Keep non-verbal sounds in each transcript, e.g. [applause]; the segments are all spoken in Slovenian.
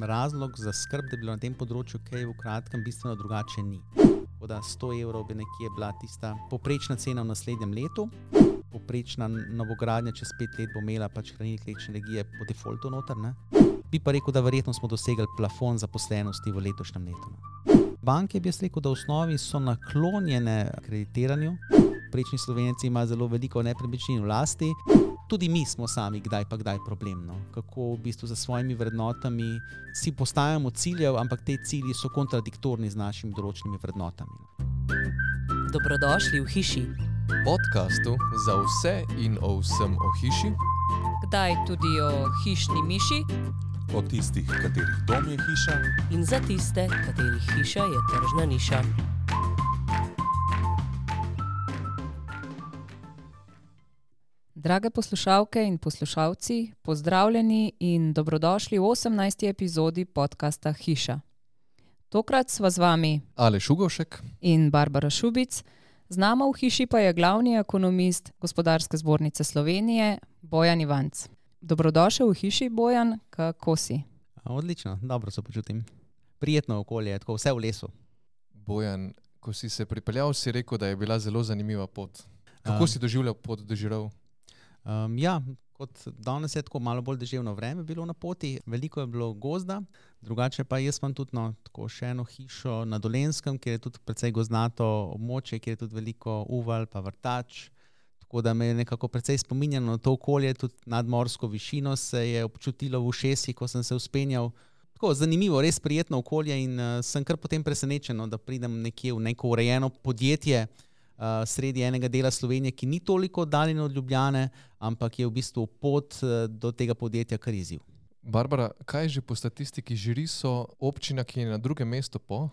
razlog za skrb, da bi bilo na tem področju kaj v kratkem bistveno drugače ni. Tako da 100 evrov bi nekje bila tista poprečna cena v naslednjem letu. Poprečna novogradnja čez pet let bo imela pač hranilnik električne energije po defaultu noter. Ne? Bi pa rekel, da verjetno smo dosegli plafon zaposlenosti v letošnjem letu. No. Banke bi jaz rekel, da v osnovi so naklonjene kreditiranju. Prejšnji slovenci imajo zelo veliko nepremičnin v lasti. Tudi mi smo sami, kdaj pa kdaj problemno. Kako v bistvu za svojimi vrednotami si postavljamo cilje, ampak te cilji so kontradiktorni z našimi določenimi vrednotami. No. Dobrodošli v hiši. Podcastu za vse in o vsem o hiši, Kdaj tudi o hišni miši o tistih, katerih dom je hiša, in za tiste, katerih hiša je tržna niša. Drage poslušalke in poslušalci, pozdravljeni in dobrodošli v 18. epizodi podcasta Hiša. Tokrat sva z vami Aleš Ugošek, in Barbara Šubic, z nama v hiši pa je glavni ekonomist Gospodarske zbornice Slovenije Bojan Ivanc. Dobrodošel v hiši, Bojan, kako si? Odlično, dobro se počutim. Prijetno okolje, tako vse v lesu. Bojan, ko si se pripeljal, si rekel, da je bila zelo zanimiva pot. Kako Um. si doživljal pot do Žiral? Um, ja, kot danes je tako malo bolj deževno vreme bilo na poti, veliko je bilo gozda, drugače pa jaz imam tudi no, tako še eno hišo na Dolenskem, kjer je tudi precej gozdnato območje, kjer je tudi veliko uval, pa vrtač. Tako da me je nekako precej spominjalo na to okolje, tudi nadmorsko višino se je občutilo v ušesih, ko sem se uspenjal. Tako zanimivo, res prijetno okolje in uh, sem kar potem presenečen, no, da pridem nekje v neko urejeno podjetje uh, sredi enega dela Slovenije, ki ni toliko oddaljen od Ljubljane, ampak je v bistvu pot uh, do tega podjetja kar izziv. Barbara, kaj že po statistiki žiri so občina, ki je na drugem mestu po?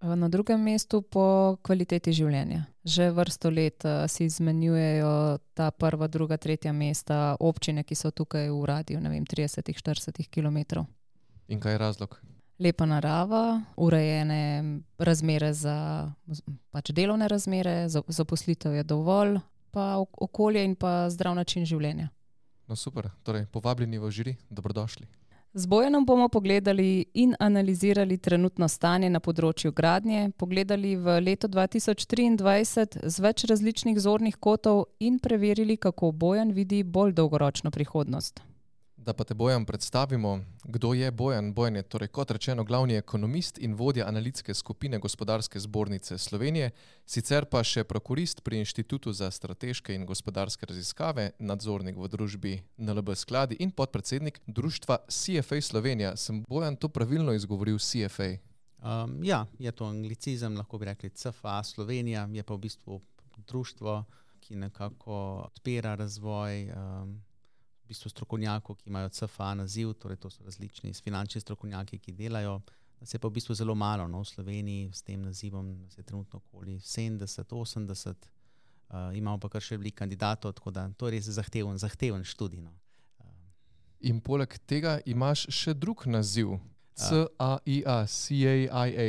Na drugem mestu po kvaliteti življenja. Že vrsto let eh, si izmenjujejo ta prva, druga, tretja mesta občine, ki so tukaj v radiju, ne vem, 30-40 km. In kaj je razlog? Lepa narava, urejene razmere za pač delovne razmere, za- zaposlitev je dovolj, pa ok- okolje in pa zdrav način življenja. No super, torej povabljeni v žiri, dobrodošli. Z Bojanom bomo pogledali in analizirali trenutno stanje na področju gradnje, pogledali v leto 2023 z več različnih zornih kotov in preverili, kako Bojan vidi bolj dolgoročno prihodnost. Da pa te Bojan predstavimo, kdo je Bojan. Bojan je torej kot rečeno glavni ekonomist in vodja analitske skupine Gospodarske zbornice Slovenije, sicer pa še prokurist pri Inštitutu za strateške in gospodarske raziskave, nadzornik v družbi NLB skladi in podpredsednik društva CFA Slovenija. Sem Bojan to pravilno izgovoril CFA? Um, ja, je to anglicizem, lahko bi rekli CFA Slovenija, je pa v bistvu društvo, ki nekako odpira razvoj. Um, v bistvu strokovnjakov, ki imajo CFA naziv, torej to so različni finančni strokovnjaki, ki delajo. Nas je pa v bistvu zelo malo no, v Sloveniji s tem nazivom, nas je trenutno okoli 70, 80, uh, imamo pa kar še veliko kandidatov, tako da to je res zahteven, zahteven študij. No. In poleg tega imaš še drug naziv. C-A-I-A, C-A-I-A.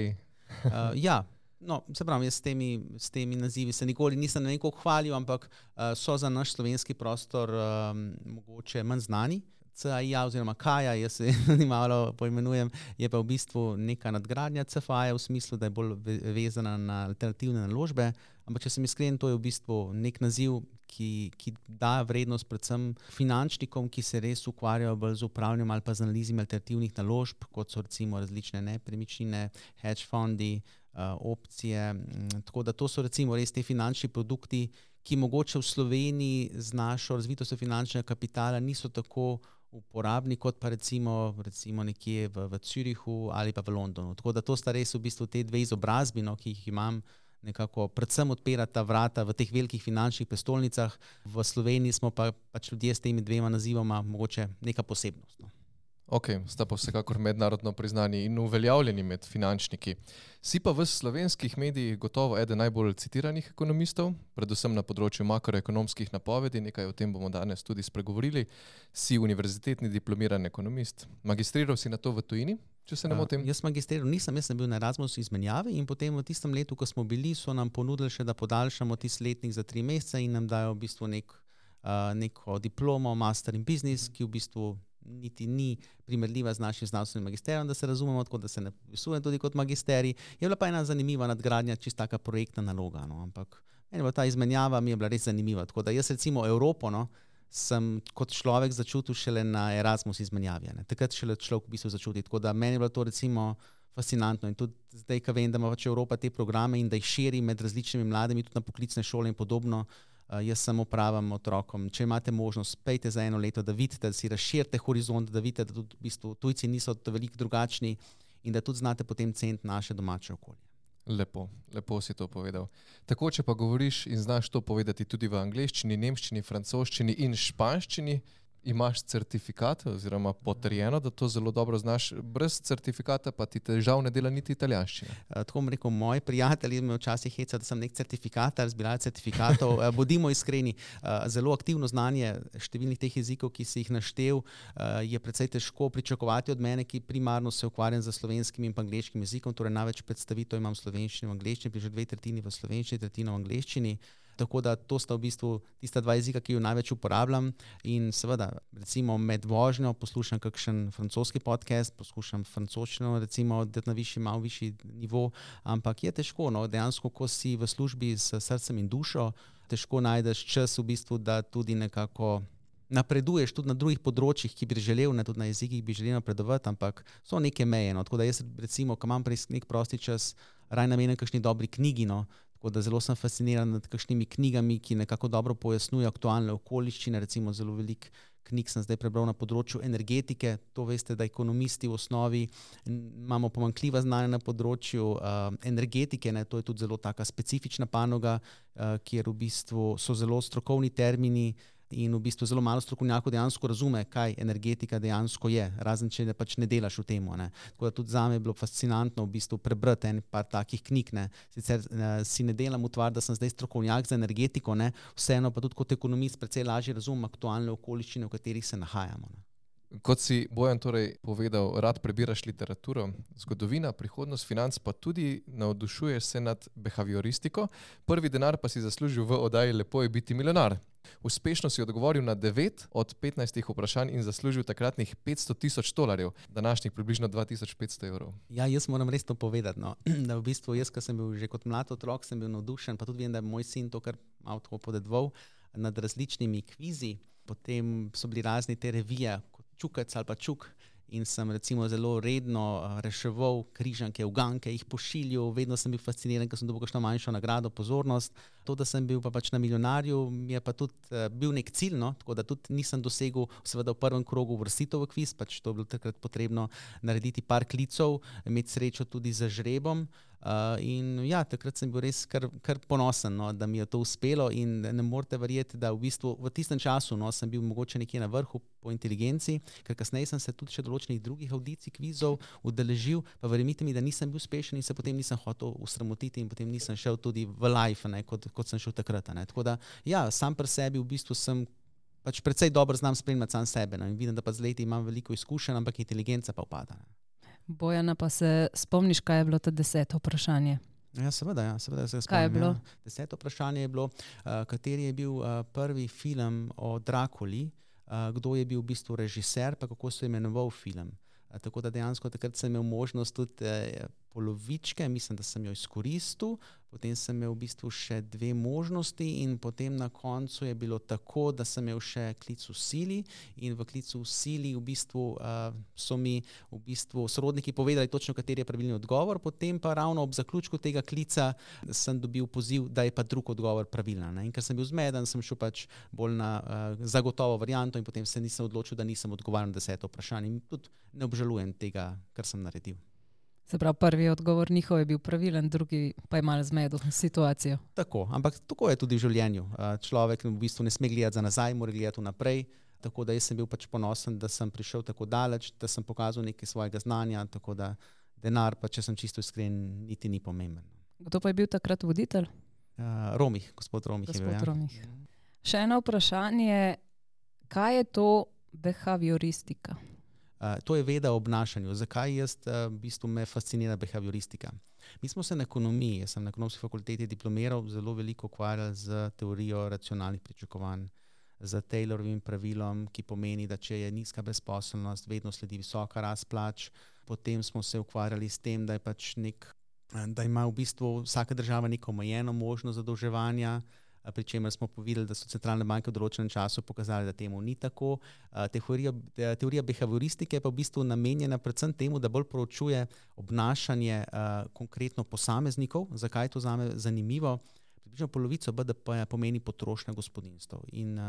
Uh, ja, no, se pravi, jaz s temi, s temi nazivi se nikoli nisem na neko hvalil, ampak uh, so za naš slovenski prostor um, mogoče manj znani. CAIA oziroma KAJA, jaz se [laughs] malo poimenujem, je pa v bistvu neka nadgradnja CFA-ja v smislu, da je bolj ve- vezana na alternativne naložbe. Ampak, če sem iskren, to je v bistvu nek naziv, ki, ki daje vrednost predvsem finančnikom, ki se res ukvarjajo bolj z upravljanjem ali pa z analizami alternativnih naložb, kot so recimo različne nepremičnine, hedge fondi, uh, opcije. Mm, Tako da to so recimo res ti finančni produkti, ki mogoče v Sloveniji z našo razvitostjo finančnega kapitala niso tako uporabni kot pa recimo, recimo nekje v, v Zürichu ali pa v Londonu. Tako da to sta res v bistvu te dve izobrazbi, no, ki jih imam. Nekako predvsem odpirata vrata v teh velikih finančnih prestolnicah, v Sloveniji smo pa pač ljudje s temi dvema nazivoma mogoče neka posebnost. No. Ok, sta pa vsekakor mednarodno priznani in uveljavljeni med finančniki. Si pa v slovenskih medijih gotovo eden najbolj citiranih ekonomistov, predvsem na področju makroekonomskih napovedi, nekaj o tem bomo danes tudi spregovorili. Si univerzitetni diplomiran ekonomist, magistriral si na to v tujini, če se ne Uh, motim. Jaz magistriral nisem, jaz sem bil na Erasmus izmenjavi in potem v tistem letu, ko smo bili, so nam ponudili še, da podaljšamo tisti letnik za tri mesece in nam dajo v bistvu nek, uh, neko diplomo, master in business, ki v bistvu niti ni primerljiva z našim znanstvenim magisterijem, da se razumemo, tako da se ne pisuje tudi kot magisterij. Je bila pa ena zanimiva nadgradnja, čista projektna naloga. No. Ampak ta izmenjava mi je bila res zanimiva. Tako da jaz recimo Evropo. No, Sem kot človek začutil šele na Erasmus izmenjavi. Takrat šele človek v bistvu začuti. Tako da meni je bilo to recimo fascinantno. In tudi zdaj, ko vem, da ima pač Evropa te programe in da jih širi med različnimi mladimi, tudi na poklicne šole in podobno, jaz samo pravim otrokom, če imate možnost, pejte za eno leto, da vidite, da si razširite horizont, da vidite, da tudi v bistvu, tujci niso veliko drugačni in da tudi znate potem ceniti naše domače okolje. Lepo, lepo si to povedal. Tako, če pa govoriš in znaš to povedati tudi v angleščini, nemščini, francoščini in španščini, imaš certifikat, oziroma potrjeno, da to zelo dobro znaš, brez certifikata pa ti težav ne dela niti italijanščina. Uh, tako bom rekel, moji prijatelji me včasih hecajo, da sem nek certifikat, zbiralec certifikatov. Uh, bodimo iskreni, uh, zelo aktivno znanje številnih teh jezikov, ki si jih naštel, je precej težko pričakovati od mene, ki primarno se ukvarjam z slovenskim in angliškim jezikom. Torej, največ predstavitev imam v slovenščini in angliščini, že dve tretjini v slovenščini, tretjino v angliščini. Tako da to sta v bistvu tista dva jezika, ki jo največ uporabljam. In seveda, recimo med vožnjo poslušam kakšen francoski podcast, poslušam francoščino, recimo, da na višji, malo višji nivo. Ampak je težko, no, dejansko, ko si v službi s srcem in dušo, težko najdeš čas, v bistvu, da tudi nekako. Napreduješ tudi na drugih področjih, ki bi želel, ne tudi na jezikih, bi želel napredovati, ampak so neke meje. No. Tako da jaz, recimo, ko imam nek prosti čas, raje namenjam kakšni dobri knjigi, no, Tako da zelo sem fasciniran nad kakšnimi knjigami, ki nekako dobro pojasnjujejo aktualne okoliščine. Recimo, zelo veliko knjig sem zdaj prebral na področju energetike. To veste, da ekonomisti v osnovi imamo pomankljiva znanja na področju uh, energetike. Ne? To je tudi zelo taka specifična panoga, uh, kjer v bistvu so zelo strokovni termini in v bistvu zelo malo strokovnjakov dejansko razume, kaj energetika dejansko je, razen če ne, pač ne delaš v tem. Tako da tudi za me je bilo fascinantno v bistvu prebrati en par takih knjig. Ne. Sicer ne, si ne delam utvar, da sem zdaj strokovnjak za energetiko, ne. vseeno pa tudi kot ekonomist precej lažje razumem aktualne okoliščine, v katerih se nahajamo. Ne. Kot si Bojan torej povedal, rad prebiraš literaturo, zgodovina, prihodnost financ, pa tudi navdušuješ se nad behavioristiko. Prvi denar pa si zaslužil v oddaji Lepo je biti milijonar. Uspešno si odgovoril na 9 od 15 vprašanj in zaslužil takratnih 500 tisoč dolarjev, današnjih približno 2500 evrov. Ja, jaz moram res to povedati. No. [clears throat] Da v bistvu jaz, ki sem bil že kot mlad otrok, sem bil navdušen, pa tudi vem, da je moj sin to kar malo podedval nad različnimi kvizi. Potem so bili razni te revije, kot Čukec ali pa Čuk, in sem recimo zelo redno uh, reševal križanke, uganke, jih pošiljal, vedno sem bil fasciniran, ker sem dobil kakšno manjšo nagrado, pozornost. To, da sem bil pa pač na milijonarju, je pa tudi uh, bil nek cilj, no? tako da tudi nisem dosegel, seveda v prvem krogu vrstitev v kviz, pač to je bilo takrat potrebno narediti par klicev, imeti srečo tudi za žrebom. Uh, in ja, takrat sem bil res kar, kar ponosen, no, da mi je to uspelo. In ne morete verjeti, da v, bistvu v tistem času no, sem bil mogoče nekje na vrhu po inteligenci, ker kasneje sem se tudi še določenih drugih audicij, kvizov udeležil, pa verjemite mi, da nisem bil uspešen in se potem nisem hotel usramotiti in potem nisem šel tudi v life, ne, kot, kot sem šel takrat. Ne. Tako da, ja, sam pri sebi v bistvu sem. Pač predvsej dobro znam spremljati sam sebe. No, vidim, da pa z leti imam veliko izkušenj, ampak inteligenca pa upada. Ne. Bojana, pa se spomniš, kaj je bilo to deseto vprašanje? Ja, seveda, ja, seveda se spomnim. Je bilo? Ja. Deseto vprašanje je bilo, uh, kateri je bil uh, prvi film o Drakuli, uh, kdo je bil v bistvu režiser, pa kako se je imenoval film. Uh, tako da dejansko takrat sem imel možnost tudi uh, polovičke, mislim, da sem jo izkoristil, Potem sem imel v bistvu še dve možnosti, in potem na koncu je bilo tako, da sem imel še klic v sili. In v klicu v sili v bistvu, uh, so mi v bistvu sorodniki povedali, točno kateri je pravilni odgovor. Potem pa ravno ob zaključku tega klica sem dobil poziv, da je pa drug odgovor pravilen. Ne? In ker sem bil zmeden, sem šel pač bolj na uh, zagotovo varianto, in potem se nisem odločil, da nisem odgovarjal na deseto vprašanje. In tudi ne obžalujem tega, kar sem naredil. Se pravi, prvi odgovor njihov je bil pravilen, drugi pa je malo zmedel situacijo. Tako, ampak tako je tudi v življenju. Človek v bistvu ne sme gledati za nazaj, mora gledati naprej. Tako da sem bil pač ponosen, da sem prišel tako daleč, da sem pokazal nekaj svojega znanja. Tako da denar, pa če sem čisto iskren, niti ni pomemben. Kdo pa je bil takrat voditelj? Uh, Romih, gospod Romih. Gospod je bil, ja. Romih. Še eno vprašanje, kaj je to behavioristika? Uh, to je veda o obnašanju. Zakaj jaz, uh, v bistvu, me fascinira behavioristika? Mi smo se na ekonomiji, jaz sem na ekonomski fakulteti diplomiral, zelo veliko ukvarjali z teorijo racionalnih pričakovanj. z Taylorovim pravilom, ki pomeni, da če je nizka brezposelnost, vedno sledi visoka rast plač. Potem smo se ukvarjali s tem, da, pač nek, da ima v bistvu vsaka država neko omejeno možnost zadolževanja pri čemer smo povedali, da so centralne banke v določenem času pokazali, da temu ni tako. Teorija, teorija behavioristike pa je v bistvu namenjena predvsem temu, da bolj proučuje obnašanje konkretno posameznikov. Zakaj je to zame zanimivo? Približno polovico BDP-ja pomeni potrošnja gospodinstv. In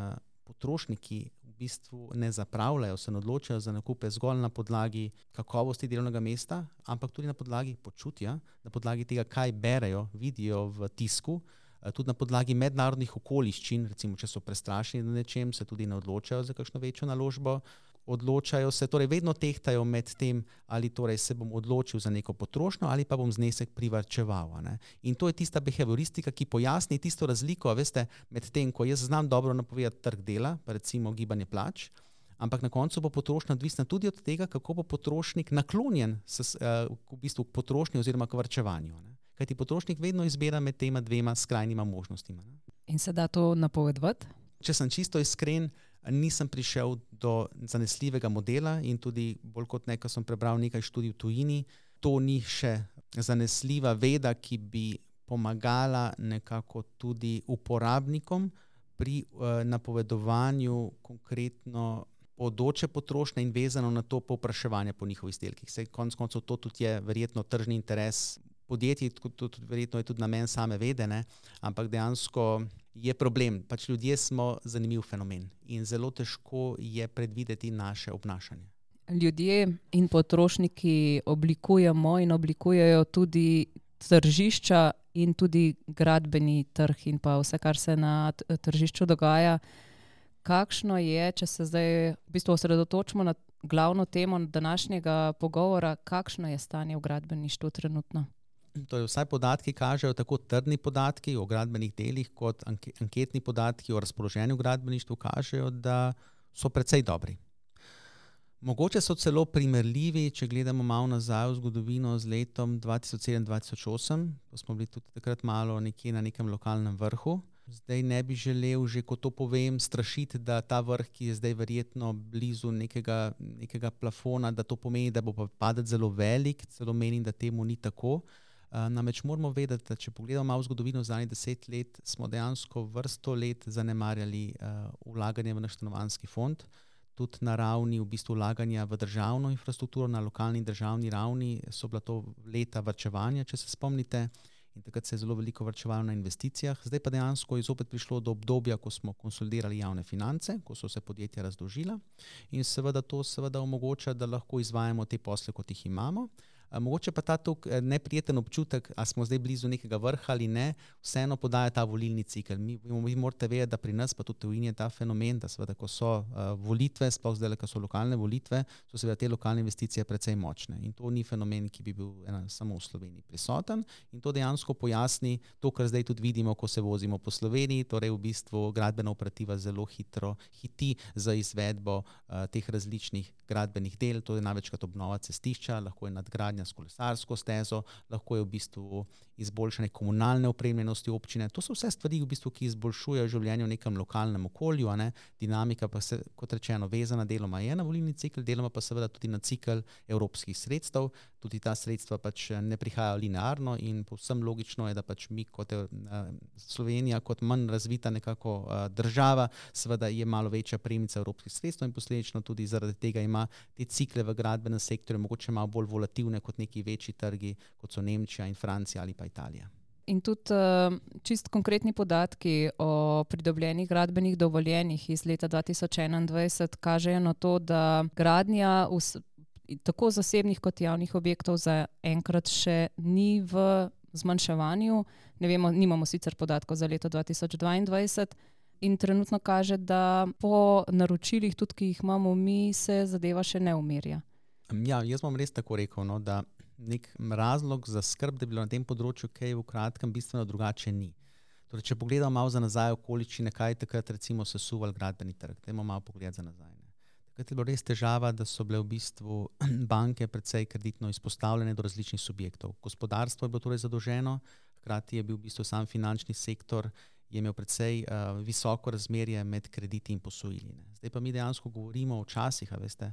potrošniki v bistvu ne zapravljajo, se ne odločajo za nakupe zgolj na podlagi kakovosti delovnega mesta, ampak tudi na podlagi počutja, na podlagi tega, kaj berejo, vidijo v tisku. Eh, tudi na podlagi mednarodnih okoliščin, recimo, če so prestrašeni nad nečem, se tudi ne odločajo za kakšno večjo naložbo. Odločajo se, torej vedno tehtajo med tem, ali torej se bom odločil za neko potrošnjo ali pa bom znesek privrčeval. In to je tista behavioristika, ki pojasni tisto razliko veste, med tem, ko jaz znam dobro napovedati trg dela, pa recimo gibanje plač, ampak na koncu bo potrošnja odvisna tudi od tega, kako bo potrošnik naklonjen s, uh, v bistvu k potrošnji oziroma k vrčevanju. Ne kajti potrošnik vedno izbira med tema dvema skrajnima možnostima. Ne? In se da to napovedati? Če sem čisto iskren, nisem prišel do zanesljivega modela in tudi bolj kot nekaj sem prebral nekaj študij v tujini. To ni še zanesljiva veda, ki bi pomagala nekako tudi uporabnikom pri uh, napovedovanju konkretno bodoče potrošnje in vezano na to povpraševanje po njihovih izdelkih. Sej konec koncev to tudi je verjetno tržni interes podjetij, tudi, verjetno je tudi namen same vedene, ampak dejansko je problem. Pač ljudje smo zanimiv fenomen in zelo težko je predvideti naše obnašanje. Ljudje in potrošniki oblikujemo in oblikujejo tudi tržišča in tudi gradbeni trg in pa vse, kar se na tržišču dogaja. Kakšno je, če se zdaj v bistvu osredotočimo na glavno temo današnjega pogovora, kakšno je stanje v gradbeništvu trenutno? Torej, vsaj podatki kažejo, tako trdni podatki o gradbenih delih, kot anketni podatki o razpoloženju v gradbeništvu, kažejo, da so precej dobri. Mogoče so celo primerljivi, če gledamo malo nazaj v zgodovino z letom 2007-2008, ko smo bili tudi takrat malo nekje na nekem lokalnem vrhu. Zdaj ne bi želel, že ko to povem, strašiti, da ta vrh, ki je zdaj verjetno blizu nekega, nekega plafona, da to pomeni, da bo pa padec zelo velik, celo menim, da temu ni tako. Namreč moramo vedeti, da če pogledamo malo zgodovino zadnjih deset let, smo dejansko vrsto let zanemarjali uh, vlaganje v naš stanovanski fond, tudi na ravni v bistvu vlaganja v državno infrastrukturo, na lokalni in državni ravni so bila to leta vrčevanja, če se spomnite. In takrat se je zelo veliko vrčevalo na investicijah, zdaj pa dejansko je zopet prišlo do obdobja, ko smo konsolidirali javne finance, ko so se podjetja razdožila in seveda to seveda omogoča, da lahko izvajamo te posle, kot jih imamo. Mogoče pa ta tok eh, neprijeten občutek, ali smo zdaj blizu nekega vrha ali ne, vseeno podaja ta volilni cikl. Mi, vi morate vedeti, da pri nas, pa tudi Indiji, je ta fenomen, da seveda, ko so uh, volitve, sploh zdaj, ko so lokalne volitve, so seveda te lokalne investicije precej močne. In to ni fenomen, ki bi bil ena, samo v Sloveniji prisoten. In to dejansko pojasni to, kar zdaj tudi vidimo, ko se vozimo po Sloveniji. Torej, v bistvu gradbena operativa zelo hitro hiti za izvedbo uh, teh različnih gradbenih del, to je največkrat obnova cestišča, lahko je nadgradnja gradnja s kolesarsko stezo, lahko je v bistvu izboljšanje komunalne opremljenosti občine. To so vse stvari, v bistvu, ki izboljšujejo življenje v nekem lokalnem okolju. Ne? Dinamika pa se, kot rečeno, vezana deloma je na volilni cikl, deloma pa seveda tudi na cikl evropskih sredstev. Tudi ta sredstva pač ne prihajajo linearno in povsem logično je, da pač mi kot uh, Slovenija, kot manj razvita nekako uh, država, seveda je malo večja premica evropskih sredstev in posledično tudi zaradi tega ima te cikle v gradbenem sektorju mogoče malo bolj volatilne kot neki večji trgi, kot so Nemčija in Francija ali pa Italija. In tudi uh, čist konkretni podatki o pridobljenih gradbenih dovoljenjih iz leta 2021 kažejo na to, da gradnja tako zasebnih kot javnih objektov zaenkrat še ni v zmanjševanju. Ne vemo, nimamo sicer podatkov za leto 2022. In trenutno kaže, da po naročilih, tudi ki jih imamo mi, se zadeva še ne umirja. Ja, jaz bom res tako rekel, no, da nek razlog za skrb, da bi bilo na tem področju kaj v kratkem bistveno drugače ni. Torej, če pogledamo malo za nazaj, okoliščine, kaj je takrat recimo sesuval gradbeni trg, dajmo malo pogled za nazaj. Takrat je bilo res težava, da so bile v bistvu [clears throat] banke precej kreditno izpostavljene do različnih subjektov. Gospodarstvo je bilo torej zadolženo, hkrati je bil v bistvu sam finančni sektor je imel precej uh, visoko razmerje med krediti in posojili. Ne. Zdaj pa mi dejansko govorimo o časih, veste,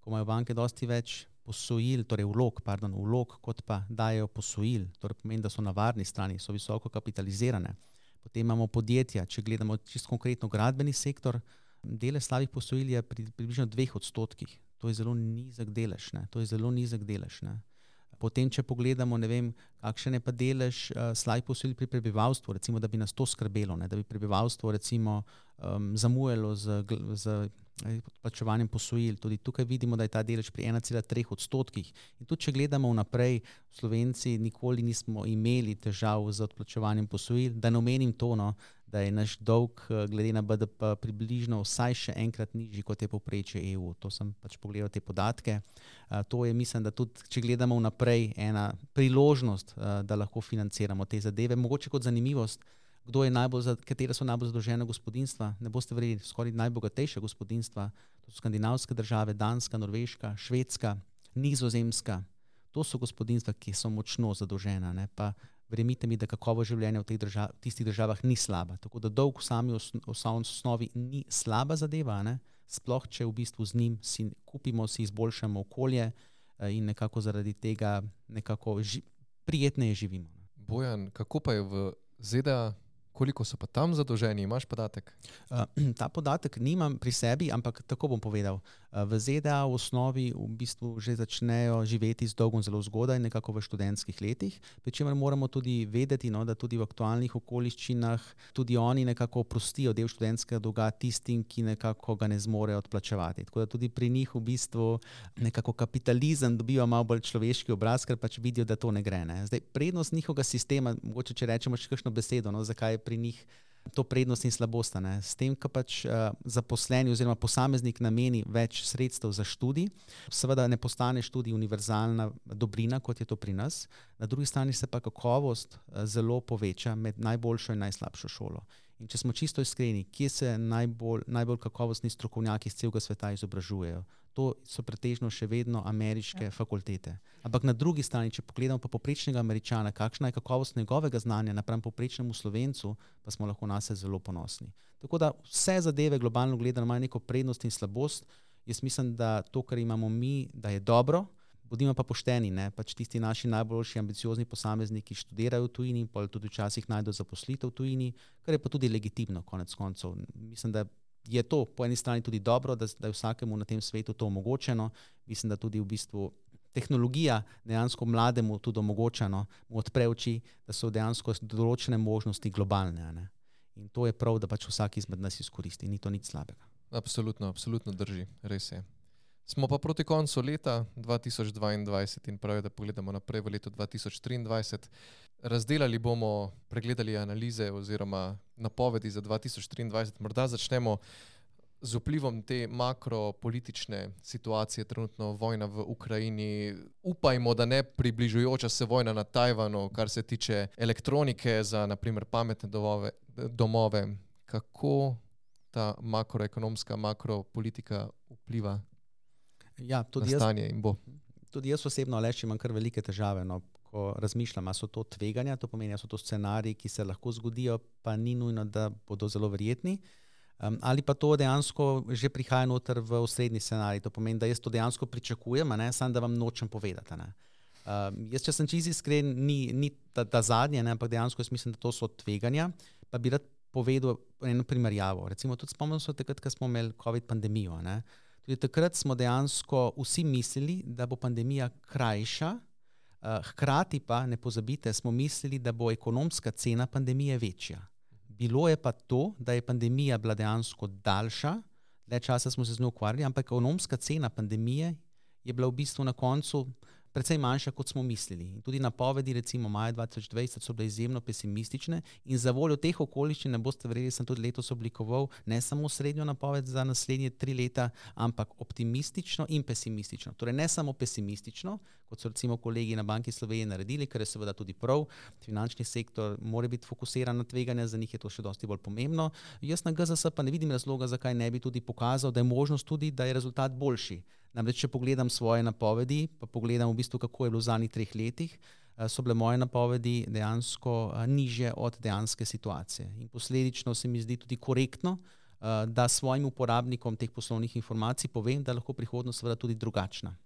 ko imajo banke dosti več posojil, torej vlog, pardon, vlog, kot pa dajo posojil. Torej pomeni, da so na varni strani, so visoko kapitalizirane. Potem imamo podjetja, če gledamo čisto konkretno gradbeni sektor, delež slabih posojil je pri, približno dveh odstotkih. To je zelo nizek delež. Ne. To je zelo nizek delež. Ne. Potem, če pogledamo, vem, kakšen je pa delež uh, slabih posojil pri prebivalstvu, recimo, da bi nas to skrbelo, ne, da bi prebivalstvo recimo, um, zamujalo z, z odplačevanjem posojil. Tudi tukaj vidimo, da je ta delež pri 1,3 odstotkih. In tudi, če gledamo vnaprej, Slovenci nikoli nismo imeli težav z odplačevanjem posojil. Da ne omenim to, no, da je naš dolg, eh, glede na BDP, približno vsaj še enkrat nižji kot je povprečje EU. To sem pač pogledal te podatke. Uh, to je, mislim, da tudi, če gledamo vnaprej, ena priložnost, uh, da lahko financiramo te zadeve. Mogoče kot zanimivost kdo je najbolj, katere so najbolj zadolžene gospodinstva. Ne boste verjeli, skoraj najbogatejše gospodinstva, to so skandinavske države, Danska, Norveška, Švedska, Nizozemska. To so gospodinstva, ki so močno zadolžena. Ne? Pa verjemite mi, da kakovo življenje v držav, tistih državah ni slaba. Tako da dolg v sami osnovi ni slaba zadeva, ne? sploh če v bistvu z njim si kupimo, si izboljšamo okolje eh, in nekako zaradi tega nekako ži, prijetneje živimo. Bojan, kako pa je v ZDA? Koliko so pa tam zadolženi, imaš podatek? Uh, [clears throat] ta podatek nimam pri sebi, ampak tako bom povedal. Uh, v ZDA v osnovi v bistvu že začnejo živeti z dolgom zelo zgodaj, nekako v študentskih letih. Pričemer moramo tudi vedeti, no, da tudi v aktualnih okoliščinah tudi oni nekako oprostijo del študentskega dolga tistim, ki nekako ga ne zmorejo odplačevati. Tako da tudi pri njih v bistvu nekako kapitalizem dobiva malo bolj človeški obraz, ker pač vidijo, da to ne gre. Ne. Zdaj, prednost njihovega sistema, mogoče če rečemo še kakšno besedo, no, zakaj pri njih to prednost in slabost. Ne? S tem, ko pač uh, zaposleni oziroma posameznik nameni več sredstev za študij, seveda ne postane študij univerzalna dobrina, kot je to pri nas, na drugi strani se pa kakovost uh, zelo poveča med najboljšo in najslabšo šolo. In če smo čisto iskreni, kje se najbolj, najbolj kakovostni strokovnjaki iz celega sveta izobražujejo? To so pretežno še vedno ameriške ja. fakultete. Ampak na drugi strani, če pogledamo pa poprečnega američana, kakšna je kakovost njegovega znanja napram poprečnemu slovencu, pa smo lahko na sebe zelo ponosni. Tako da vse zadeve globalno gledano imajo neko prednost in slabost. Jaz mislim, da to, kar imamo mi, da je dobro, bodimo pa pošteni. Ne? Pač tisti naši najboljši ambiciozni posamezniki študirajo v tujini, pa tudi včasih najdejo zaposlitev v tujini, kar je pa tudi legitimno, konec koncev. Mislim, da je to po eni strani tudi dobro, da, da je vsakemu na tem svetu to omogočeno. Mislim, da tudi v bistvu. Tehnologija dejansko mlademu tudi omogoča, no, mu odpre oči, da so dejansko določene možnosti globalne. Ne? In to je prav, da pač vsak izmed nas izkoristi, ni to nič slabega. Absolutno, absolutno drži, res je. Smo pa proti koncu leta 2022 in pravi, da pogledamo naprej v leto 2023. Razdelali bomo, pregledali analize oziroma napovedi za 2023. Morda začnemo z vplivom te makropolitične situacije, trenutno vojna v Ukrajini. Upajmo, da ne približujoča se vojna na Tajvanu, kar se tiče elektronike za naprimer pametne domove. domove. Kako ta makroekonomska, makropolitika vpliva ja, na stanje jaz, in bo? Tudi jaz osebno le imam kar velike težave. No ko razmišljam, ali so to tveganja, to pomeni, da so to scenariji, ki se lahko zgodijo, pa ni nujno, da bodo zelo verjetni. Um, ali pa to dejansko že prihaja noter v osrednji scenarij, to pomeni, da jaz to dejansko pričakujem, ne samo da vam nočem povedati. Um, jaz, če sem čisto iskren, ni, ni ta, ta zadnje, ne, ampak dejansko jaz mislim, da to so tveganja. Pa bi rad povedal eno primerjavo. Recimo, tudi spomnim se takrat, ko smo imeli COVID pandemijo. Ne. Tudi takrat smo dejansko vsi mislili, da bo pandemija krajša, hkrati pa ne pozabite, smo mislili, da bo ekonomska cena pandemije večja. Bilo je pa to, da je pandemija bila dejansko daljša, le časa smo se z njo ukvarjali, ampak ekonomska cena pandemije je bila v bistvu na koncu precej manjša, kot smo mislili. In tudi napovedi, recimo maja 2020, so bile izjemno pesimistične in za voljo teh okoliščin, ne boste verjeli, sem tudi letos oblikoval ne samo srednjo napoved za naslednje tri leta, ampak optimistično in pesimistično. Torej, ne samo pesimistično, kot so recimo kolegi na Banki Slovenije naredili, kar je seveda tudi prav, finančni sektor mora biti fokusiran na tveganja, za njih je to še dosti bolj pomembno. Jaz na GZS pa ne vidim razloga, zakaj ne bi tudi pokazal, da je možnost tudi, da je rezultat boljši. Namreč, če pogledam svoje napovedi, pa pogledam v bistvu, kako je bilo v zadnjih treh letih, so bile moje napovedi dejansko niže od dejanske situacije. In posledično se mi zdi tudi korektno, da svojim uporabnikom teh poslovnih informacij povem, da lahko prihodnost seveda tudi drugačna.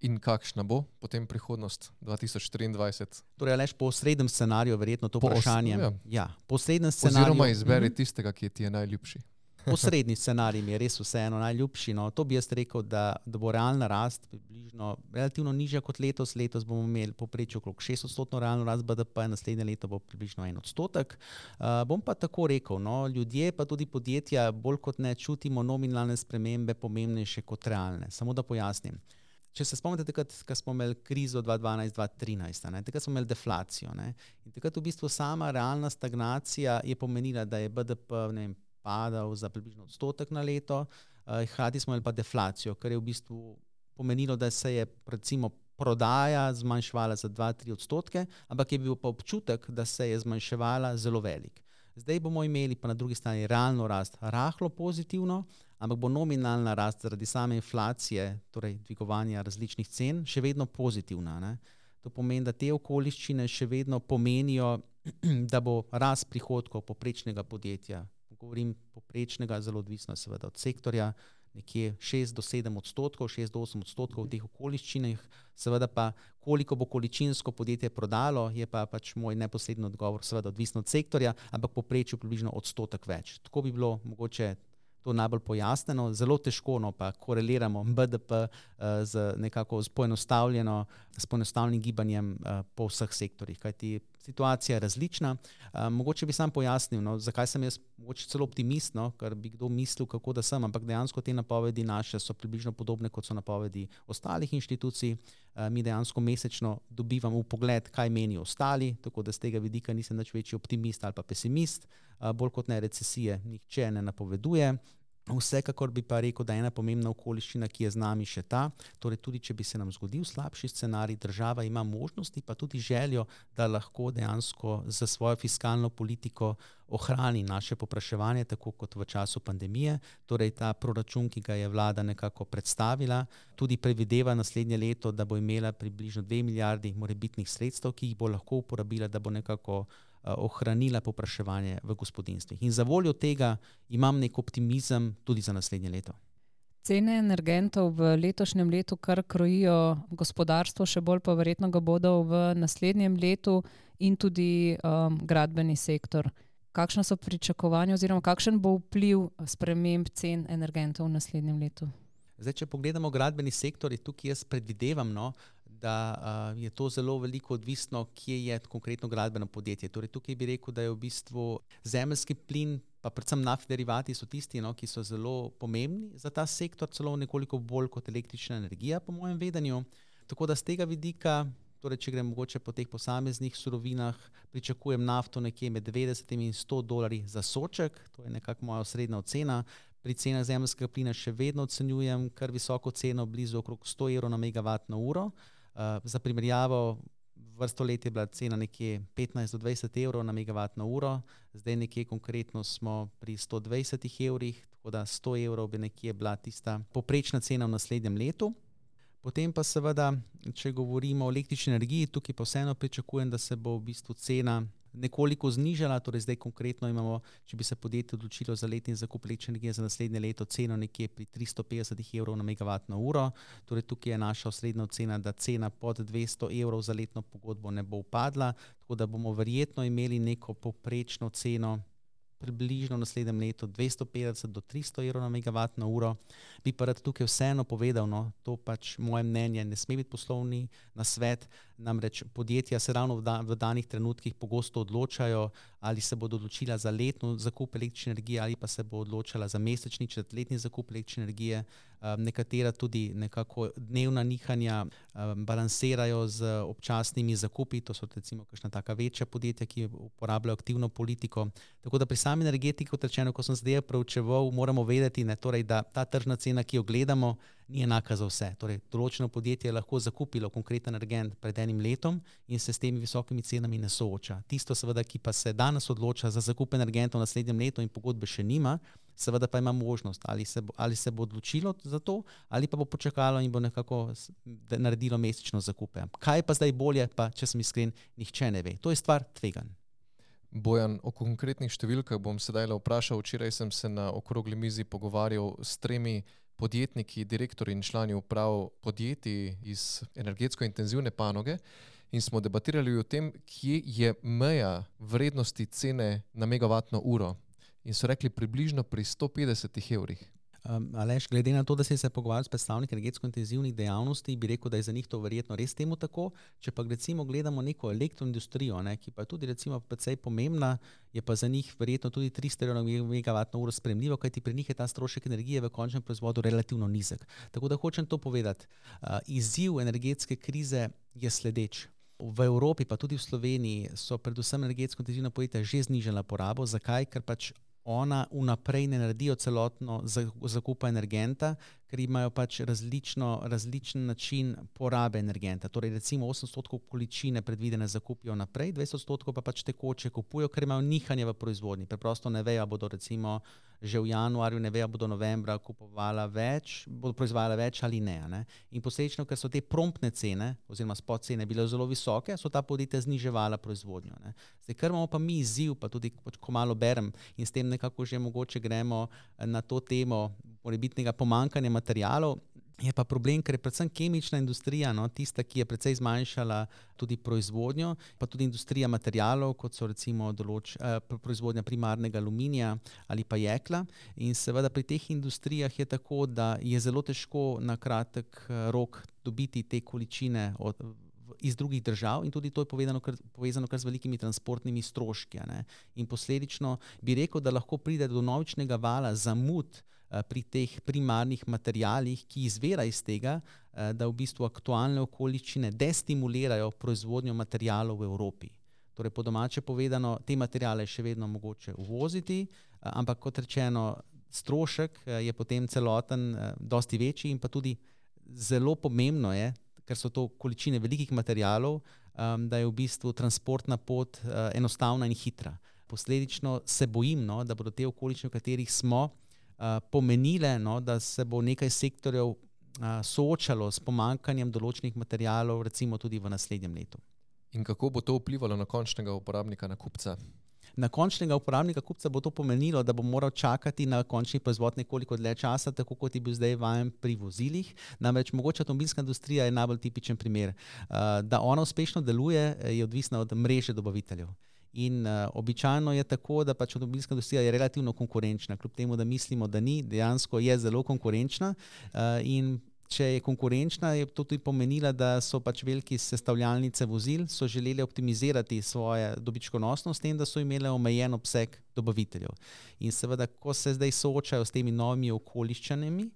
In kakšna bo potem prihodnost 2023? Torej, lež po srednjem scenariju, verjetno to vprašanje. Ja. Ja, po srednjem scenariju. Oziroma izberi mm -hmm. tistega, ki ti je najljubši. Posredni scenarij mi je res vseeno najljubši. No. To bi jaz rekel, da, da bo realna rast približno relativno nižja kot letos. Letos bomo imeli poprečje okrog 6 odstotkov realno rast BDP, naslednje leto bo približno 1 odstotek. Uh, bom pa tako rekel, no, ljudje pa tudi podjetja bolj kot ne čutimo nominalne spremembe pomembnejše kot realne. Samo da pojasnim. Če se spomnite, takrat, smo imeli krizo 2012-2013, takrat smo imeli deflacijo. Ne? In takrat v bistvu sama realna stagnacija je pomenila, da je BDP vem, padal za približno odstotek na leto, eh, hkrati smo imeli pa deflacijo, kar je v bistvu pomenilo, da se je recimo prodaja zmanjševala za 2-3 odstotke, ampak je bil pa občutek, da se je zmanjševala zelo velik. Zdaj bomo imeli pa na drugi strani realno rast, rahlo pozitivno, ampak bo nominalna rast zaradi same inflacije, torej dvigovanja različnih cen, še vedno pozitivna. Ne? To pomeni, da te okoliščine še vedno pomenijo, [clears throat] da bo rast prihodkov poprečnega podjetja govorim poprečnega, zelo odvisno seveda od sektorja, nekje 6 do 7 odstotkov, 6 do 8 odstotkov v teh okoliščinah, seveda pa koliko bo količinsko podjetje prodalo, je pa pač moj neposredni odgovor, seveda odvisno od sektorja, ampak poprečju približno odstotek več. Tako bi bilo mogoče to najbolj pojasneno, zelo težko no, pa koreliramo BDP uh, z nekako s poenostavljenim gibanjem uh, po vseh sektorjih, kajti situacija je različna. Uh, mogoče bi sam pojasnil, no, zakaj sem jaz mogoče celo optimist, no, ker bi kdo mislil, kako da sem, ampak dejansko te napovedi naše so približno podobne kot so napovedi ostalih inštitucij. Uh, mi dejansko mesečno dobivamo pogled, kaj menijo ostali, tako da z tega vidika nisem več večji optimist ali pa pesimist. Uh, bolj kot ne recesije, nihče ne napoveduje. Vsekakor bi pa rekel, da je ena pomembna okoliščina, ki je z nami še ta, torej tudi če bi se nam zgodil slabši scenarij, država ima možnosti, pa tudi željo, da lahko dejansko za svojo fiskalno politiko ohrani naše popraševanje, tako kot v času pandemije. Torej ta proračun, ki ga je vlada nekako predstavila, tudi predvideva naslednje leto, da bo imela približno 2 milijardi morebitnih sredstev, ki jih bo lahko uporabila, da bo nekako ohranila popraševanje v gospodinstvih. In za voljo tega imam nek optimizem tudi za naslednje leto. Cene energentov v letošnjem letu kar krojijo gospodarstvo, še bolj pa verjetno ga bodo v naslednjem letu in tudi um, gradbeni sektor. Kakšno so pričakovanja oziroma kakšen bo vpliv sprememb cen energentov v naslednjem letu? Zdaj, če pogledamo gradbeni sektor, tukaj jaz predvidevam, no, da uh, je to zelo veliko odvisno, kje je konkretno gradbeno podjetje. Torej, tukaj bi rekel, da je v bistvu zemljski plin, pa predvsem naftni derivati, so tisti, no, ki so zelo pomembni za ta sektor, celo nekoliko bolj kot električna energija, po mojem vedenju. Tako da z tega vidika. Torej, če gremo mogoče po teh posameznih surovinah, pričakujem nafto nekje med 90 in 100 dolarji za soček, to je nekako moja osrednja ocena. Pri cenah zemljskega plina še vedno ocenjujem kar visoko ceno, blizu okrog 100 evrov na megavatno uro. Uh, za primerjavo, vrsto let je bila cena nekje 15 do 20 evrov na megavatno uro, zdaj nekje konkretno smo pri 120 evrih, tako da 100 evrov bi nekje bila tista poprečna cena v naslednjem letu. Potem pa seveda, če govorimo o električni energiji, tukaj pa vseeno pričakujem, da se bo v bistvu cena nekoliko znižala, torej zdaj konkretno imamo, če bi se podjetje odločilo za letni zakup električne za naslednje leto, ceno nekje pri 350 evrov na megavatno uro. Torej tukaj je naša osrednja ocena, da cena pod 200 evrov za letno pogodbo ne bo upadla, tako da bomo verjetno imeli neko poprečno ceno približno v naslednjem letu 250 do 300 evrov na megavatno uro. Bi pa rad tukaj vseeno povedal, no, to pač moje mnenje, ne sme biti poslovni na svet, namreč podjetja se ravno v, da, v danih trenutkih pogosto odločajo, ali se bodo odločila za letno zakup električne energije ali pa se bo odločila za mesečni četrtletni zakup električne energije. Um, nekatera tudi nekako dnevna nihanja um, balansirajo z občasnimi zakupi, to so recimo kakšna taka večja podjetja, ki uporabljajo aktivno politiko. Tako da pri sami energetiki, kot rečeno, ko sem zdaj preučeval, moramo vedeti, ne, torej, da ta tržna cena, ki jo gledamo, ni enaka za vse. Torej, določeno podjetje je lahko zakupilo konkreten energent pred enim letom in se s temi visokimi cenami ne sooča. Tisto, seveda, ki pa se danes odloča za zakup energentov v naslednjem letu in pogodbe še nima, seveda pa ima možnost, ali se, bo, ali se bo odločilo za to, ali pa bo počakalo in bo nekako naredilo mesečno zakupe. Kaj pa zdaj bolje, pa če sem iskren, nihče ne ve. To je stvar tvegan. Bojan, o konkretnih številkah bom sedaj le vprašal. Včeraj sem se na okrogli mizi pogovarjal s tremi podjetniki, direktori in člani uprav podjetij iz energetsko intenzivne panoge in smo debatirali o tem, kje je meja vrednosti cene na megavatno uro. In so rekli približno pri 150 evrih. Um, Alež, glede na to, da si se pogovarjal s predstavniki energetsko intenzivnih dejavnosti, bi rekel, da je za njih to verjetno res temu tako. Če pa recimo gledamo neko elektroindustrijo, ne, ki pa je tudi recimo precej pomembna, je pa za njih verjetno tudi 300 MWh spremljivo, kajti pri njih je ta strošek energije v končnem proizvodu relativno nizek. Tako da hočem to povedati. Uh, izziv energetske krize je sledeč. V Evropi, pa tudi v Sloveniji, so predvsem energetsko intenzivna podjetja že znižala porabo. Zakaj? Ker pač ona vnaprej ne naredijo celotno zakupa energenta, ker imajo pač različno, različen način porabe energenta. Torej, recimo 8% količine predvidene zakupijo naprej, 20% pa pač tekoče kupujo, ker imajo nihanje v proizvodnji. Preprosto ne vejo, bodo recimo že v januarju, ne vejo, bodo novembra kupovala več, bodo proizvajala več ali ne. ne? In posledično, ker so te promptne cene oziroma spot cene bile zelo visoke, so ta podjetja zniževala proizvodnjo. Ne? Zdaj, ker imamo pa mi izziv, pa tudi ko malo berem in s tem nekako že mogoče gremo na to temo morebitnega pomankanja materijalov. Je pa problem, ker je predvsem kemična industrija no, tista, ki je precej zmanjšala tudi proizvodnjo, pa tudi industrija materijalov, kot so recimo določ, eh, proizvodnja primarnega aluminija ali pa jekla. In seveda pri teh industrijah je tako, da je zelo težko na kratek eh, rok dobiti te količine od, iz drugih držav, in tudi to je povedano, kar, povezano kar z velikimi transportnimi stroški. In posledično bi rekel, da lahko pride do novičnega vala zamud. Eh, pri teh primarnih materijalih, ki izvira iz tega, eh, da v bistvu aktualne okoliščine destimulirajo proizvodnjo materijalov v Evropi. Torej, po domače povedano, te materijale še vedno mogoče uvoziti, eh, ampak kot rečeno, strošek je potem celoten, dosti večji in pa tudi zelo pomembno je, ker so to količine velikih materijalov, da je v bistvu transportna pot enostavna in hitra. Posledično se bojim, no, da bodo te okoliščine, v katerih smo, pomenile, no, da se bo nekaj sektorjev uh, soočalo s pomankanjem določenih materijalov, recimo tudi v naslednjem letu. In kako bo to vplivalo na končnega uporabnika, na kupca? Na končnega uporabnika, kupca, bo to pomenilo, da bo moral čakati na končni proizvod nekoliko dlje časa, tako kot je bil zdaj vajen pri vozilih. Namreč mogoče avtomobilska industrija je najbolj tipičen primer. Uh, da ona uspešno deluje, je odvisna od mreže dobaviteljev. In uh, običajno je tako, da pač avtomobilska industrija je relativno konkurenčna, kljub temu, da mislimo, da ni, dejansko je zelo konkurenčna. Uh, in če je konkurenčna, je to tudi pomenilo, da so pač veliki sestavljalnice vozil želeli optimizirati svoje dobičkonosnost, s tem, da so imeli omejen obseg dobaviteljev. In seveda, ko se zdaj soočajo s temi novimi okoliščinami,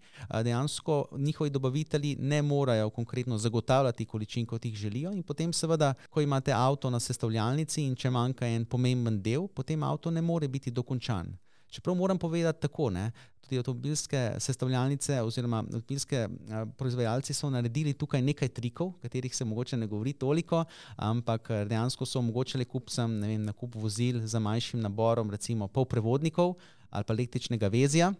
dejansko njihovi dobavitelji ne morejo konkretno zagotavljati količin, kot jih želijo. In potem, seveda, ko imate avto na sestavljalnici in če manjka en pomemben del, potem avto ne more biti dokončan. Čeprav moram povedati tako, ne, tudi avtomobilske sestavljalnice oziroma avtomobilske proizvajalci so naredili tukaj nekaj trikov, katerih se mogoče ne govori toliko, ampak dejansko so omogočili kupcem nakup vozil z manjšim naborom, recimo polprevodnikov ali pa električnega vezja.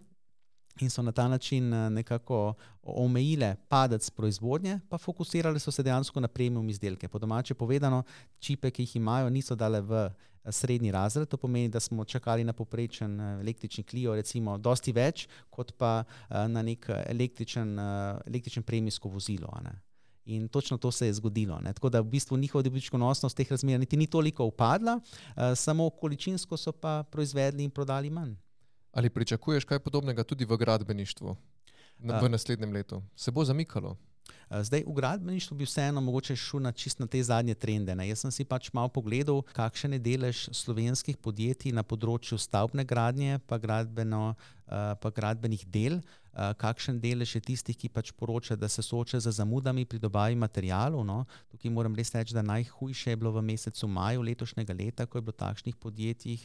In so na ta način nekako omejile padec proizvodnje, pa fokusirali so se dejansko na premium izdelke. Po domače povedano, čipe, ki jih imajo, niso dale v srednji razred. To pomeni, da smo čakali na poprečen eh, električni klio, recimo, dosti več, kot pa eh, na nek eh, električen, električen premijsko vozilo. In točno to se je zgodilo. Ne? Tako da v bistvu njihova dobičkonosnost teh razmer niti ni toliko upadla, samo količinsko so pa proizvedli in prodali manj. Ali pričakuješ kaj podobnega tudi v gradbeništvu v naslednjem letu? Se bo zamikalo? Eh, zdaj, v gradbeništvu bi vseeno mogoče šel na čist na te zadnje trende. Ne. Jaz sem si pač malo pogledal, kakšen je delež slovenskih podjetij na področju stavbne gradnje, pa, gradbeno, eh, pa gradbenih del, eh, kakšen delež je tistih, ki pač poročajo, da se soočajo z zamudami pri dobavi materijalov. No. Tukaj moram res reči, da najhujše je bilo v mesecu maju letošnjega leta, ko je bilo takšnih podjetij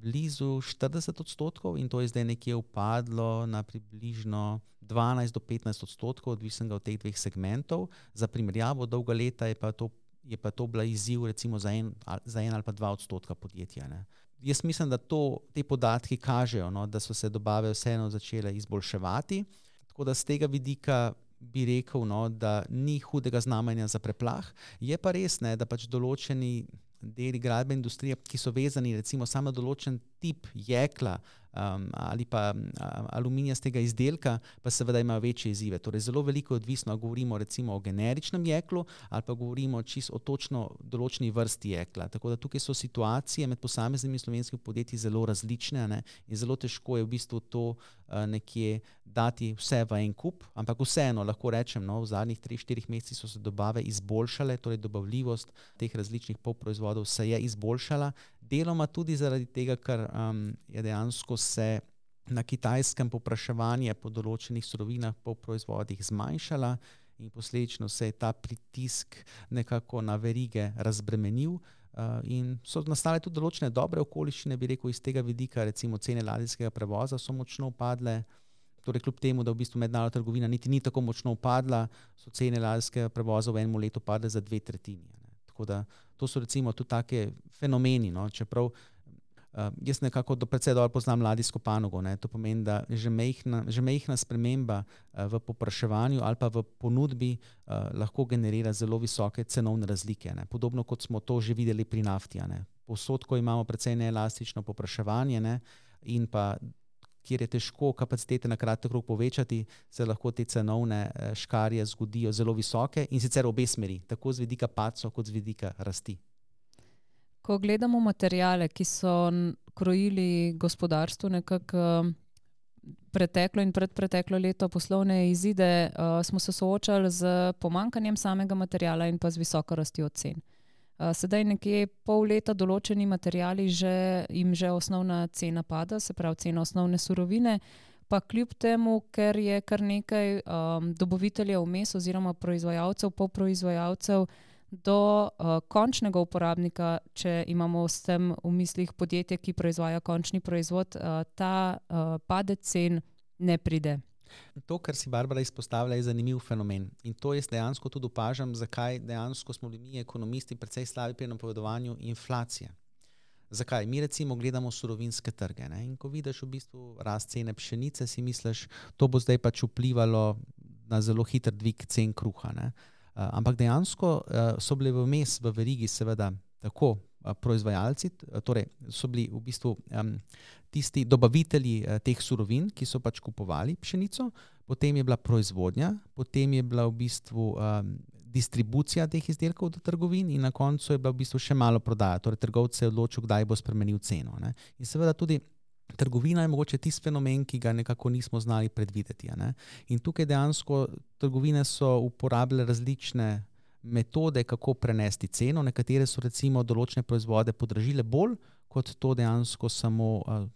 blizu 40 odstotkov in to je zdaj nekje upadlo na približno 12 do 15 odstotkov, odvisno od teh dveh segmentov. Za primerjavo, dolga leta je pa to, je pa to bila izziv recimo za en, za en ali pa dva odstotka podjetja. Ne. jaz mislim, da to, te podatki kažejo, no, da so se dobave vseeno začele izboljševati. Tako da z tega vidika bi rekel, no, da ni hudega znamenja za preplah. Je pa res, ne, da pač določeni deli gradbene industrije, ki so vezani recimo samo na določen tip jekla, um, ali pa um, aluminijastega izdelka, pa seveda imajo večje izzive. Torej, zelo veliko je odvisno, govorimo recimo o generičnem jeklu ali pa govorimo čisto o točno določeni vrsti jekla. Tako da tukaj so situacije med posameznimi slovenskimi podjetji zelo različne ne? in zelo težko je v bistvu to uh, nekje dati vse v en kup, ampak vseeno lahko rečem, no, v zadnjih 3-4 mesecih so se dobave izboljšale, torej dobavljivost teh različnih polproizvodov se je izboljšala deloma tudi zaradi tega, ker um, je dejansko se na kitajskem popraševanje po določenih surovinah, po proizvodih zmanjšala in posledično se je ta pritisk nekako na verige razbremenil. Uh, in so nastale tudi določene dobre okoliščine, bi rekel, iz tega vidika, recimo cene ladijskega prevoza so močno upadle. Torej, kljub temu, da v bistvu mednarodna trgovina niti ni tako močno upadla, so cene ladijskega prevoza v enem letu padle za dve tretjini. Da to so recimo tudi take fenomeni. No? Čeprav uh, jaz nekako do predvsej dobro poznam ladijsko panogo. Ne? To pomeni, da že mehna, že mehna sprememba uh, v popraševanju ali pa v ponudbi uh, lahko generira zelo visoke cenovne razlike. Ne? Podobno kot smo to že videli pri nafti. Posod, ko imamo precej neelastično popraševanje ne? in pa kjer je težko kapacitete na kratek rok povečati, se lahko te cenovne eh, škarje zgodijo zelo visoke in sicer obe smeri, tako z vidika paco, kot z vidika rasti. Ko gledamo materijale, ki so krojili gospodarstvo, nekako eh, preteklo in predpreteklo leto poslovne izide, eh, smo se soočali z pomankanjem samega materijala in pa z visoko rastjo cen. Eh, sedaj nekje pol leta določeni materijali že, jim že osnovna cena pada, se pravi cena osnovne surovine, pa kljub temu, ker je kar nekaj um, dobaviteljev vmes oziroma proizvajalcev, polproizvajalcev do uh, končnega uporabnika, če imamo s tem v mislih podjetje, ki proizvaja končni proizvod, uh, ta uh, padec cen ne pride. To, kar si Barbara izpostavlja, je zanimiv fenomen. In to jaz dejansko tudi opažam, zakaj dejansko smo bili mi, ekonomisti, precej slabi pri napovedovanju inflacije. Zakaj? Mi recimo gledamo surovinske trge ne? in ko vidiš v bistvu rast cene pšenice, si misliš, da bo zdaj pač vplivalo na zelo hiter dvig cen kruha. Ne? Ampak dejansko so bile vmes v verigi, seveda, tako proizvajalci, torej so bili v bistvu um, tisti dobavitelji uh, teh surovin, ki so pač kupovali pšenico, potem je bila proizvodnja, potem je bila v bistvu um, distribucija teh izdelkov do trgovin in na koncu je bila v bistvu še malo prodaja. Torej, trgovec se je odločil, kdaj bo spremenil ceno. Ne? In seveda tudi. Trgovina je mogoče tisti fenomen, ki ga nekako nismo znali predvideti. In tukaj dejansko trgovine so uporabljale različne metode, kako prenesti ceno. Nekatere so recimo določene proizvode podražile bolj, kot to dejansko samo uh,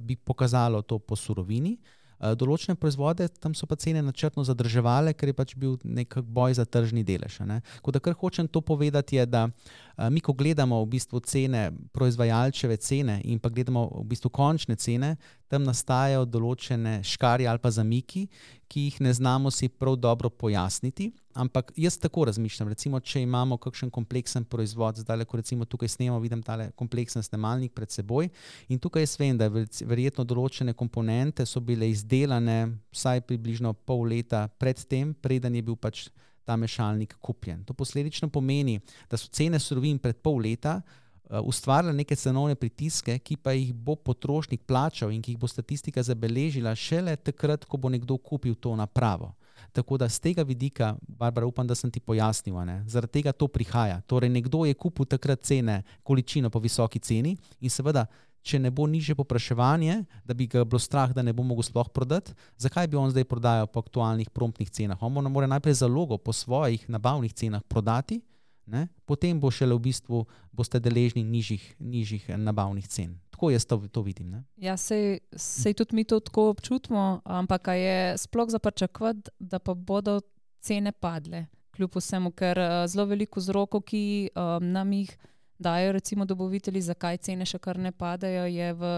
bi pokazalo to po surovini. Uh, določene proizvode tam so pa cene načrtno zadrževale, ker je pač bil nek boj za tržni delež. Tako da, kar hočem to povedati, je, da uh, mi, ko gledamo v bistvu cene, proizvajalčeve cene in pa gledamo v bistvu končne cene, tam nastajajo določene škarje ali pa zamiki, ki jih ne znamo si prav dobro pojasniti. Ampak jaz tako razmišljam. Recimo, če imamo kakšen kompleksen proizvod, zdaj ko recimo tukaj snemamo, vidim tale kompleksen snemalnik pred seboj. In tukaj jaz vem, da verjetno določene komponente so bile izdelane vsaj približno pol leta predtem, preden je bil pač ta mešalnik kupljen. To posledično pomeni, da so cene surovin pred pol leta. Uh, ustvarjala neke cenovne pritiske, ki pa jih bo potrošnik plačal in ki jih bo statistika zabeležila šele takrat, ko bo nekdo kupil to napravo. Tako da z tega vidika, Barbara, upam, da sem ti pojasnil, ne? zaradi tega to prihaja. Torej, nekdo je kupil takrat cene, količino po visoki ceni in seveda, če ne bo niže popraševanje, da bi ga bilo strah, da ne bo mogel sploh prodati, zakaj bi on zdaj prodajal po aktualnih promptnih cenah? On mora najprej zalogo po svojih nabavnih cenah prodati, ne? potem bo šele v bistvu boste deležni nižjih, nižjih nabavnih cen. Tako jaz to, to vidim. Ne? Ja, sej, sej tudi mi to tako občutimo, ampak je sploh za pričakovati, da pa bodo cene padle, kljub vsemu, ker uh, zelo veliko vzrokov, ki um, nam jih dajo, recimo, dobavitelji, zakaj cene še kar ne padajo, je v,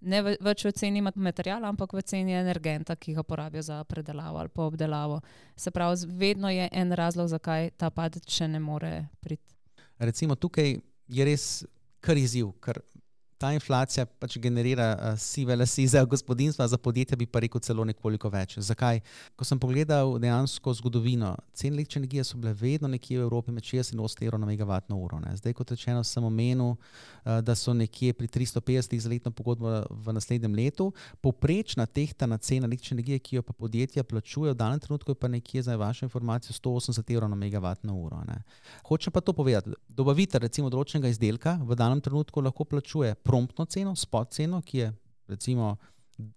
ne več v ceni materijala, ampak v ceni energenta, ki ga porabijo za predelavo ali pa obdelavo. Se pravi, vedno je en razlog, zakaj ta padec še ne more priti. Recimo tukaj je res kar izziv, ker ta inflacija pač generira uh, sive lase za gospodinstva, za podjetja bi pa rekel celo nekoliko več. Zakaj? Ko sem pogledal dejansko zgodovino, cene električne energije so bile vedno nekje v Evropi med 60 in 80 evrov na megavatno uro. Ne. Zdaj, kot rečeno, sem omenil, uh, da so nekje pri 350 za letno pogodbo v naslednjem letu. Povprečna tehtana cena električne energije, ki jo pa podjetja plačujejo v danem trenutku, je pa nekje za vašo informacijo 180 evrov na megavatno uro. Ne. Hočem pa to povedati. Dobavitelj recimo določenega izdelka v danem trenutku lahko plačuje promptno ceno, spot ceno, ki je recimo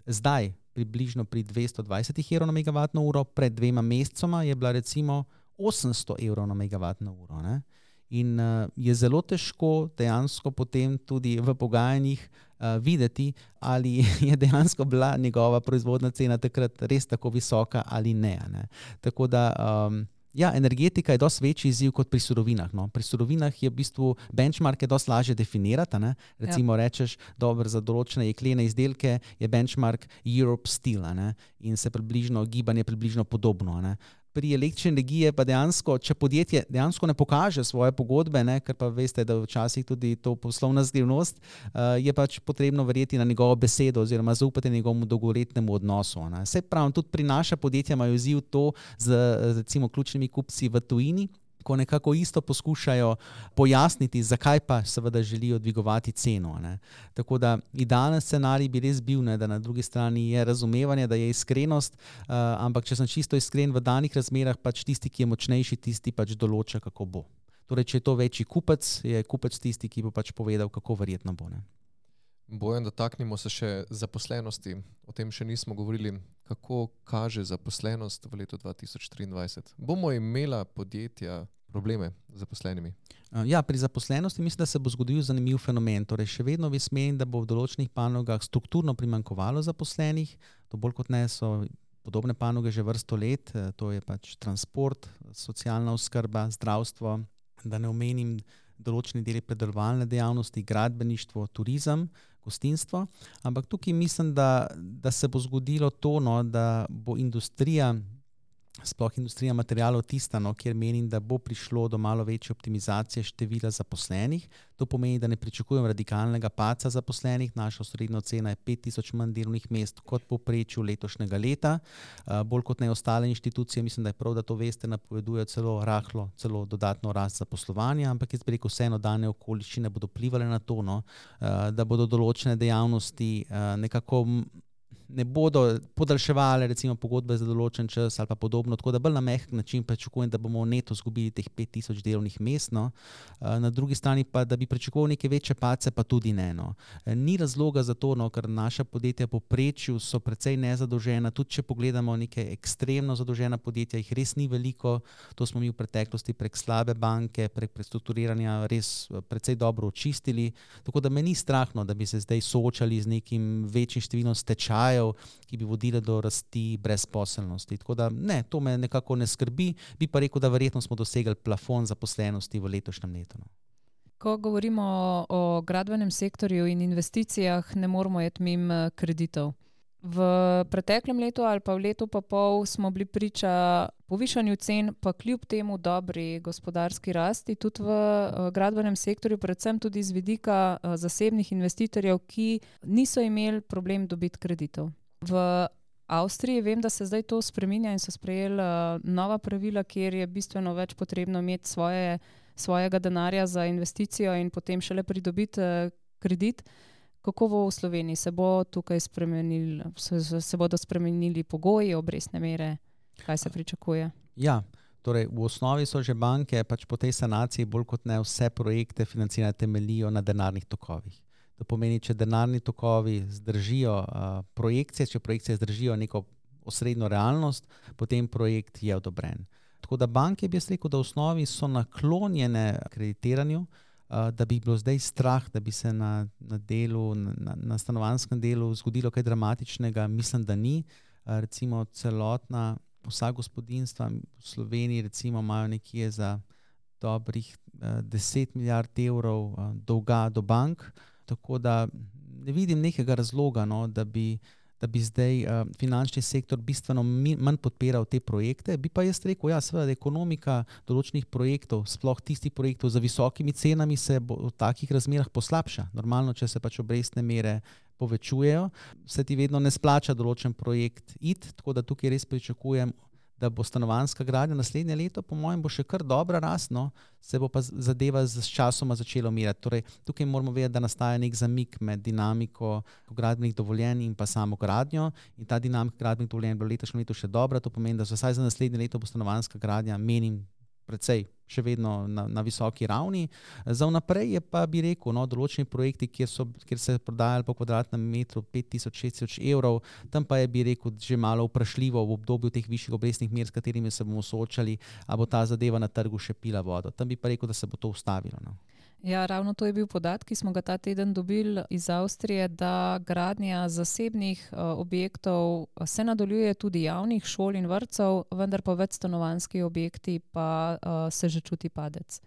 zdaj približno pri 220 evrov na megavatno uro, pred dvema mesecema je bila recimo 800 evrov na megavatno uro. Ne? In uh, je zelo težko dejansko potem tudi v pogajanjih uh, videti, ali [laughs] je dejansko bila njegova proizvodna cena takrat res tako visoka ali ne. ne? Tako da. Um, Ja, energetika je precej večji izziv kot pri surovinah. No. Pri surovinah je v bistvu benchmark precej lažje definirati. Ne. Recimo, ja. rečeš, da za določene jeklene izdelke je benchmark Europe Steel ne. in se približno gibanje približno podobno. Ne pri električni energiji pa dejansko, če podjetje dejansko ne pokaže svoje pogodbe, ne, ker pa veste, da včasih tudi to poslovna skrivnost, uh, je pač potrebno verjeti na njegovo besedo oziroma zaupati njegovemu dolgoletnemu odnosu. Vse pravim, tudi pri naša podjetja imajo izziv to z recimo ključnimi kupci v tujini ko nekako isto poskušajo pojasniti, zakaj pa seveda želijo dvigovati ceno. Ne. Tako da idealen scenarij bi res bil, ne, da na drugi strani je razumevanje, da je iskrenost, uh, ampak če sem čisto iskren, v danih razmerah pač tisti, ki je močnejši, tisti pač določa, kako bo. Torej, če je to večji kupec, je kupec tisti, ki bo pač povedal, kako verjetno bo. Ne. Bojem, dotaknimo se še zaposlenosti. O tem še nismo govorili, kako kaže zaposlenost v letu 2023. Bomo imela podjetja probleme z zaposlenimi? Ja, pri zaposlenosti mislim, da se bo zgodil zanimiv fenomen. Torej, še vedno bi smeli, da bo v določenih panogah strukturno primankovalo zaposlenih, to bolj kot ne so. Podobne panoge že vrsto let, e, to je pač transport, socialna oskrba, zdravstvo, da ne omenim določeni deli predelovalne dejavnosti, gradbeništvo, turizem, gostinstvo. Ampak tukaj mislim, da, da se bo zgodilo to, no, da bo industrija sploh industrija materijalov tista, no, kjer menim, da bo prišlo do malo večje optimizacije števila zaposlenih. To pomeni, da ne pričakujem radikalnega paca zaposlenih. Naša srednja cena je 5000 manj delovnih mest kot poprečju letošnjega leta. Uh, bolj kot ne ostale inštitucije, mislim, da je prav, da to veste, napovedujejo celo rahlo, celo dodatno rast zaposlovanja, ampak jaz bi rekel, vseeno dane okoliščine bodo vplivali na to, no, uh, da bodo določene dejavnosti uh, nekako ne bodo podaljševali recimo, pogodbe za določen čas ali podobno. Tako da bolj na mehk način pričakujem, da bomo neto izgubili teh 5000 delovnih mest. No. Eh, na drugi strani pa, da bi pričakoval neke večje pace, pa tudi ne. No. Eh, ni razloga za to, no, ker naša podjetja poprečju so precej nezadolžena. Tudi če pogledamo neke ekstremno zadolžena podjetja, jih res ni veliko. To smo mi v preteklosti prek slabe banke, prek prestrukturiranja res eh, precej dobro očistili. Tako da me ni strahno, da bi se zdaj soočali z nekim večjim številom stečajev ki bi vodile do rasti brezposelnosti. Tako da ne, to me nekako ne skrbi, bi pa rekel, da verjetno smo dosegli plafon zaposlenosti v letošnjem letu. No. Ko govorimo o gradbenem sektorju in investicijah, ne moramo jeti mimo kreditov. V preteklem letu ali pa v letu pa pol smo bili priča povišanju cen, pa kljub temu dobri gospodarski rasti, tudi v uh, gradbenem sektorju, predvsem tudi z vidika uh, zasebnih investitorjev, ki niso imeli problem dobiti kreditov. V Avstriji vem, da se zdaj to spremenja in so sprejeli uh, nova pravila, kjer je bistveno več potrebno imeti svoje, svojega denarja za investicijo in potem šele pridobiti kredit. Kako bo v Sloveniji, se, bo spremenil, se, se bodo spremenili pogoji, obrestne mere, kaj se pričakuje? Ja, torej v osnovi so že banke pač po tej sanaciji bolj kot ne vse projekte financirane temeljijo na denarnih tokovih. To pomeni, če denarni tokovi zdržijo uh, projekcije, če projekcije zdržijo neko osrednjo realnost, potem projekt je odobren. Tako da banke, bi jaz rekel, da v osnovi so naklonjene kreditiranju, uh, da bi bilo zdaj strah, da bi se na, na, delu, na, na stanovanskem delu zgodilo kaj dramatičnega, mislim, da ni. Recimo celotna, vsa gospodinstva v Sloveniji recimo, imajo nekje za dobrih 10 milijard evrov dolga do bank, tako da ne vidim nekega razloga, no, da bi da bi zdaj uh, finančni sektor bistveno manj podpiral te projekte. Bi pa jaz rekel, ja, seveda, da ekonomika določenih projektov, sploh tistih projektov z visokimi cenami, se v takih razmerah poslabša. Normalno, če se pač obrestne mere povečujejo, se ti vedno ne splača določen projekt iti, tako da tukaj res pričakujem da bo stanovanska gradnja naslednje leto, po mojem, bo še kar dobra rasno, se bo pa zadeva z časoma začela umirati. Torej, tukaj moramo vedeti, da nastaja nek zamik med dinamiko gradbenih dovoljenj in pa samo gradnjo. In ta dinamika gradbenih dovoljenj bo letošnje leto še dobra, to pomeni, da vsaj za naslednje leto bo stanovanska gradnja, menim, precej še vedno na, na visoki ravni. Za vnaprej je pa, bi rekel, no, določeni projekti, kjer, so, kjer se je prodajalo po kvadratnem metru 5000-6000 evrov, tam pa je, bi rekel, že malo vprašljivo v obdobju teh višjih obrestnih mer, s katerimi se bomo soočali, ali bo ta zadeva na trgu še pila vodo. Tam bi pa rekel, da se bo to ustavilo. No. Ja, ravno to je bil podatek, ki smo ga ta teden dobili iz Avstrije, da gradnja zasebnih uh, objektov se nadaljuje tudi javnih šol in vrtcev, vendar pa večstanovanski objekti pa uh, se že čuti padec.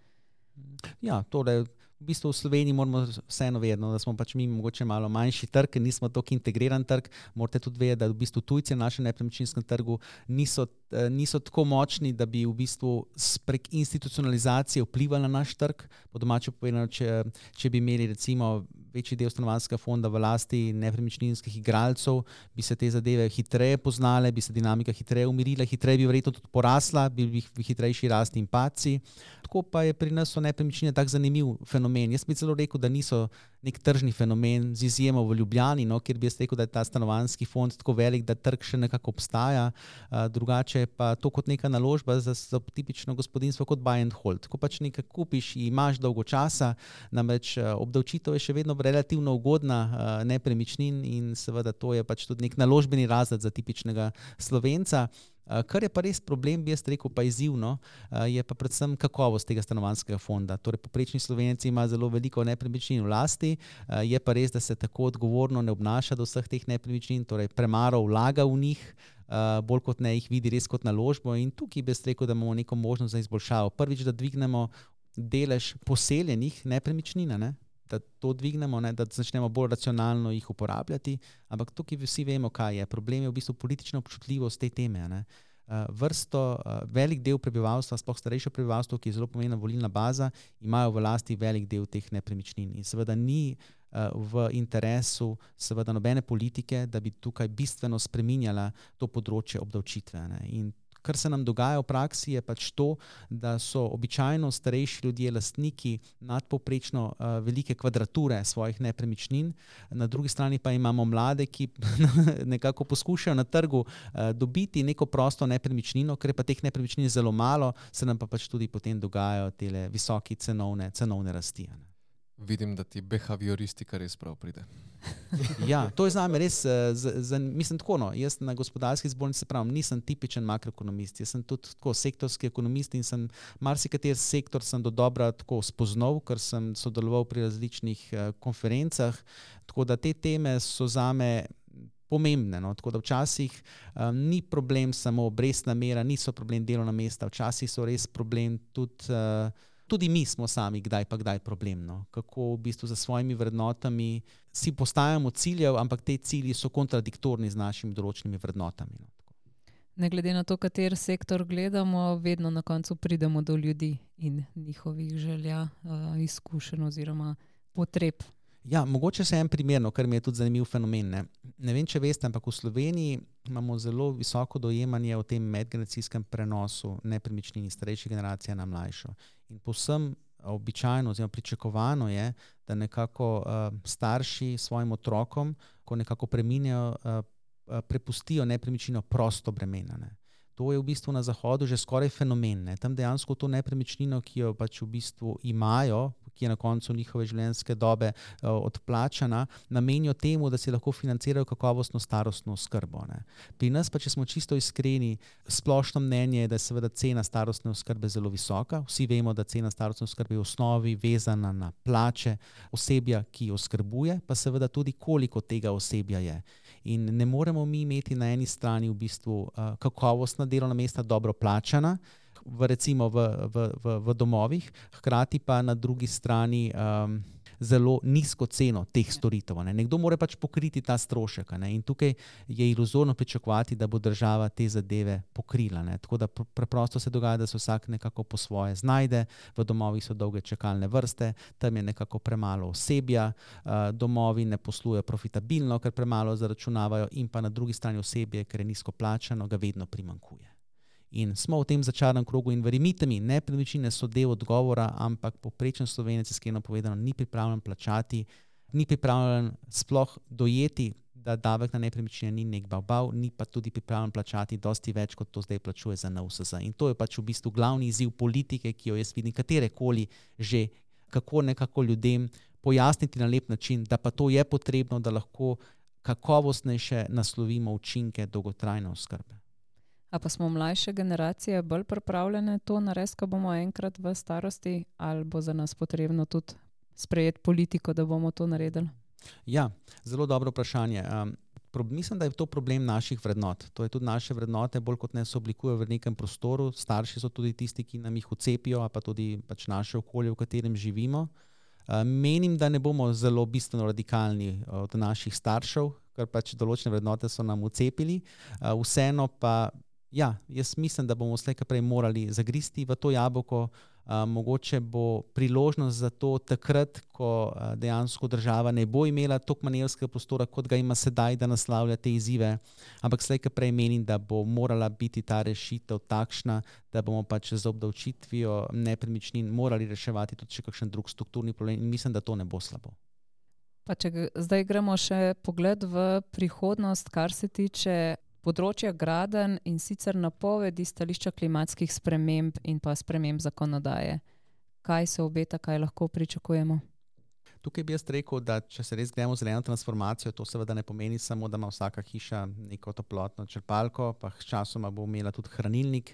Ja, torej, v bistvu v Sloveniji moramo vseeno vedeti, da smo pač mi morda malo manjši trg, nismo tako integriran trg. Morate tudi vedeti, da v bistvu tujci na našem nepremičninskem trgu niso, eh, niso tako močni, da bi v bistvu prek institucionalizacije vplivali na naš trg. Po domačem povedano, če, če bi imeli recimo večji del stanovanskega fonda v lasti nepremičninskih igralcev, bi se te zadeve hitreje poznale, bi se dinamika hitreje umirila, hitreje bi verjetno tudi porasla, bi bili hitrejši rasti in paci. Tako pa je pri nas so nepremičnine tak zanimiv fenomen. Jaz bi celo rekel, da niso nek tržni fenomen, z izjemo v Ljubljani, no, kjer bi jaz rekel, da je ta stanovanski fond tako velik, da trg še nekako obstaja, uh, drugače pa to kot neka naložba za, za tipično gospodinstvo, kot buy and hold. Ko pač nekaj kupiš in imaš dolgo časa, namreč obdavčitev je še vedno relativno ugodna uh, nepremičnin in seveda to je pač tudi nek naložbeni razred za tipičnega slovenca. Uh, kar je pa res problem, bi jaz rekel, pa izzivno, uh, je pa predvsem kakovost tega stanovanskega fonda. Torej, poprečni slovenec ima zelo veliko nepremičnin v lasti, uh, je pa res, da se tako odgovorno ne obnaša do vseh teh nepremičnin, torej premalo vlaga v njih, uh, bolj kot ne jih vidi res kot naložbo. In tukaj bi rekel, da imamo neko možnost za izboljšavo. Prvič, da dvignemo delež poseljenih nepremičnin. Ne? Da to dvignemo, ne, da začnemo bolj racionalno jih uporabljati. Ampak tukaj vsi vemo, kaj je. Problem je v bistvu politična občutljivost te teme. Ne. Uh, vrsto, uh, velik del prebivalstva, sploh starejše prebivalstvo, ki je zelo pomembna volilna baza, imajo v lasti velik del teh nepremičnin. In seveda ni uh, v interesu seveda nobene politike, da bi tukaj bistveno spreminjala to področje obdavčitve. Ne. In kar se nam dogaja v praksi, je pač to, da so običajno starejši ljudje lastniki nadpoprečno uh, velike kvadrature svojih nepremičnin, na drugi strani pa imamo mlade, ki [laughs] nekako poskušajo na trgu uh, dobiti neko prosto nepremičnino, ker je pa teh nepremičnin zelo malo, se nam pa pač tudi potem dogajajo te visoke cenovne, cenovne rasti. Ne. Vidim, da ti behavioristika res prav pride. [laughs] ja, to je za me res, uh, z, z, mislim, tako. No, jaz na gospodarski zbornici pravim, nisem tipičen makroekonomist, jaz sem tudi tako sektorski ekonomist in sem marsikateri sektor sem do dobra tako spoznal, ker sem sodeloval pri različnih uh, konferencah. Tako da te teme so za me. Pomembne. No? Tako da včasih um, ni problem samo obrestna mera, niso problem delovna mesta, včasih so res problem tudi uh, tudi mi smo sami, kdaj pa kdaj problemno. Kako v bistvu za svojimi vrednotami si postajamo ciljev, ampak te cilji so kontradiktorni z našimi določenimi vrednotami. No. Ne glede na to, kater sektor gledamo, vedno na koncu pridemo do ljudi in njihovih želja, uh, izkušenj oziroma potreb. Ja, mogoče se en primer, no, kar mi je tudi zanimiv fenomen. Ne. ne vem, če veste, ampak v Sloveniji imamo zelo visoko dojemanje o tem medgeneracijskem prenosu nepremičnin iz starejše generacije na mlajšo. In posem običajno, oziroma pričakovano je, da nekako uh, starši svojim otrokom, ko nekako preminjajo, uh, prepustijo nepremičnino prosto bremenane. To je v bistvu na Zahodu že skoraj fenomen. Ne. Tam dejansko to nepremičnino, ki jo pač v bistvu imajo, ki je na koncu njihove življenjske dobe uh, odplačana, namenijo temu, da si lahko financirajo kakovostno starostno oskrbo. Ne. Pri nas, pa če smo čisto iskreni, splošno mnenje je, da je seveda cena starostne oskrbe zelo visoka. Vsi vemo, da cena starostne oskrbe je v osnovi vezana na plače osebja, ki oskrbuje, pa seveda tudi koliko tega osebja je. In ne moremo mi imeti na eni strani v bistvu uh, kakovostna delovna mesta, dobro plačana, v, recimo v, v, v, v domovih, hkrati pa na drugi strani um, zelo nizko ceno teh storitev. Ne. Nekdo mora pač pokriti ta strošek. Ne. In tukaj je iluzorno pričakovati, da bo država te zadeve pokrila. Ne. Tako da preprosto se dogaja, da se vsak nekako po svoje znajde, v domovih so dolge čakalne vrste, tam je nekako premalo osebja, domovi ne poslujejo profitabilno, ker premalo zaračunavajo, in pa na drugi strani osebje, ker je nizko plačano, ga vedno primankuje. In smo v tem začaranem krogu, in verjemite mi, nepremičnine so del odgovora, ampak poprečen slovenec, iskreno povedano, ni pripravljen plačati, ni pripravljen sploh dojeti, da davek na nepremičnine ni nek bav, ni pa tudi pripravljen plačati dosti več, kot to zdaj plačuje za NUSZ. In to je pač v bistvu glavni izziv politike, ki jo jaz vidim, katere koli že, kako nekako ljudem pojasniti na lep način, da pa to je potrebno, da lahko kakovostnejše naslovimo učinke dolgotrajne oskrbe. A pa smo mlajše generacije bolj pripravljene to narediti, ko bomo enkrat v starosti, ali bo za nas potrebno tudi sprejeti politiko, da bomo to naredili? Ja, zelo dobro vprašanje. Um, mislim, da je to problem naših vrednot. To je tudi naše vrednote, bolj kot ne se oblikujejo v nekem prostoru. Starši so tudi tisti, ki nam jih ucepijo, pa tudi pač naše okolje, v katerem živimo. Uh, menim, da ne bomo zelo bistveno radikalni od naših staršev, ker pač določene vrednote so nam ucepili. Uh, vseeno pa ja, jaz mislim, da bomo slejka prej morali zagristi v to jabolko. Uh, mogoče bo priložnost za to takrat, ko uh, dejansko država ne bo imela toliko manevrskega prostora, kot ga ima sedaj, da naslavlja te izzive. Ampak slejka prej menim, da bo morala biti ta rešitev takšna, da bomo pač z obdavčitvijo nepremičnin morali reševati tudi še kakšen drug strukturni problem in mislim, da to ne bo slabo. Pa če zdaj gremo še pogled v prihodnost, kar se tiče področja graden in sicer napovedi stališča klimatskih sprememb in pa sprememb zakonodaje. Kaj se obeta, kaj lahko pričakujemo? Tukaj bi jaz rekel, da če se res gremo zeleno transformacijo, to seveda ne pomeni samo, da ima vsaka hiša neko toplotno črpalko, pa sčasoma bo imela tudi hranilnik.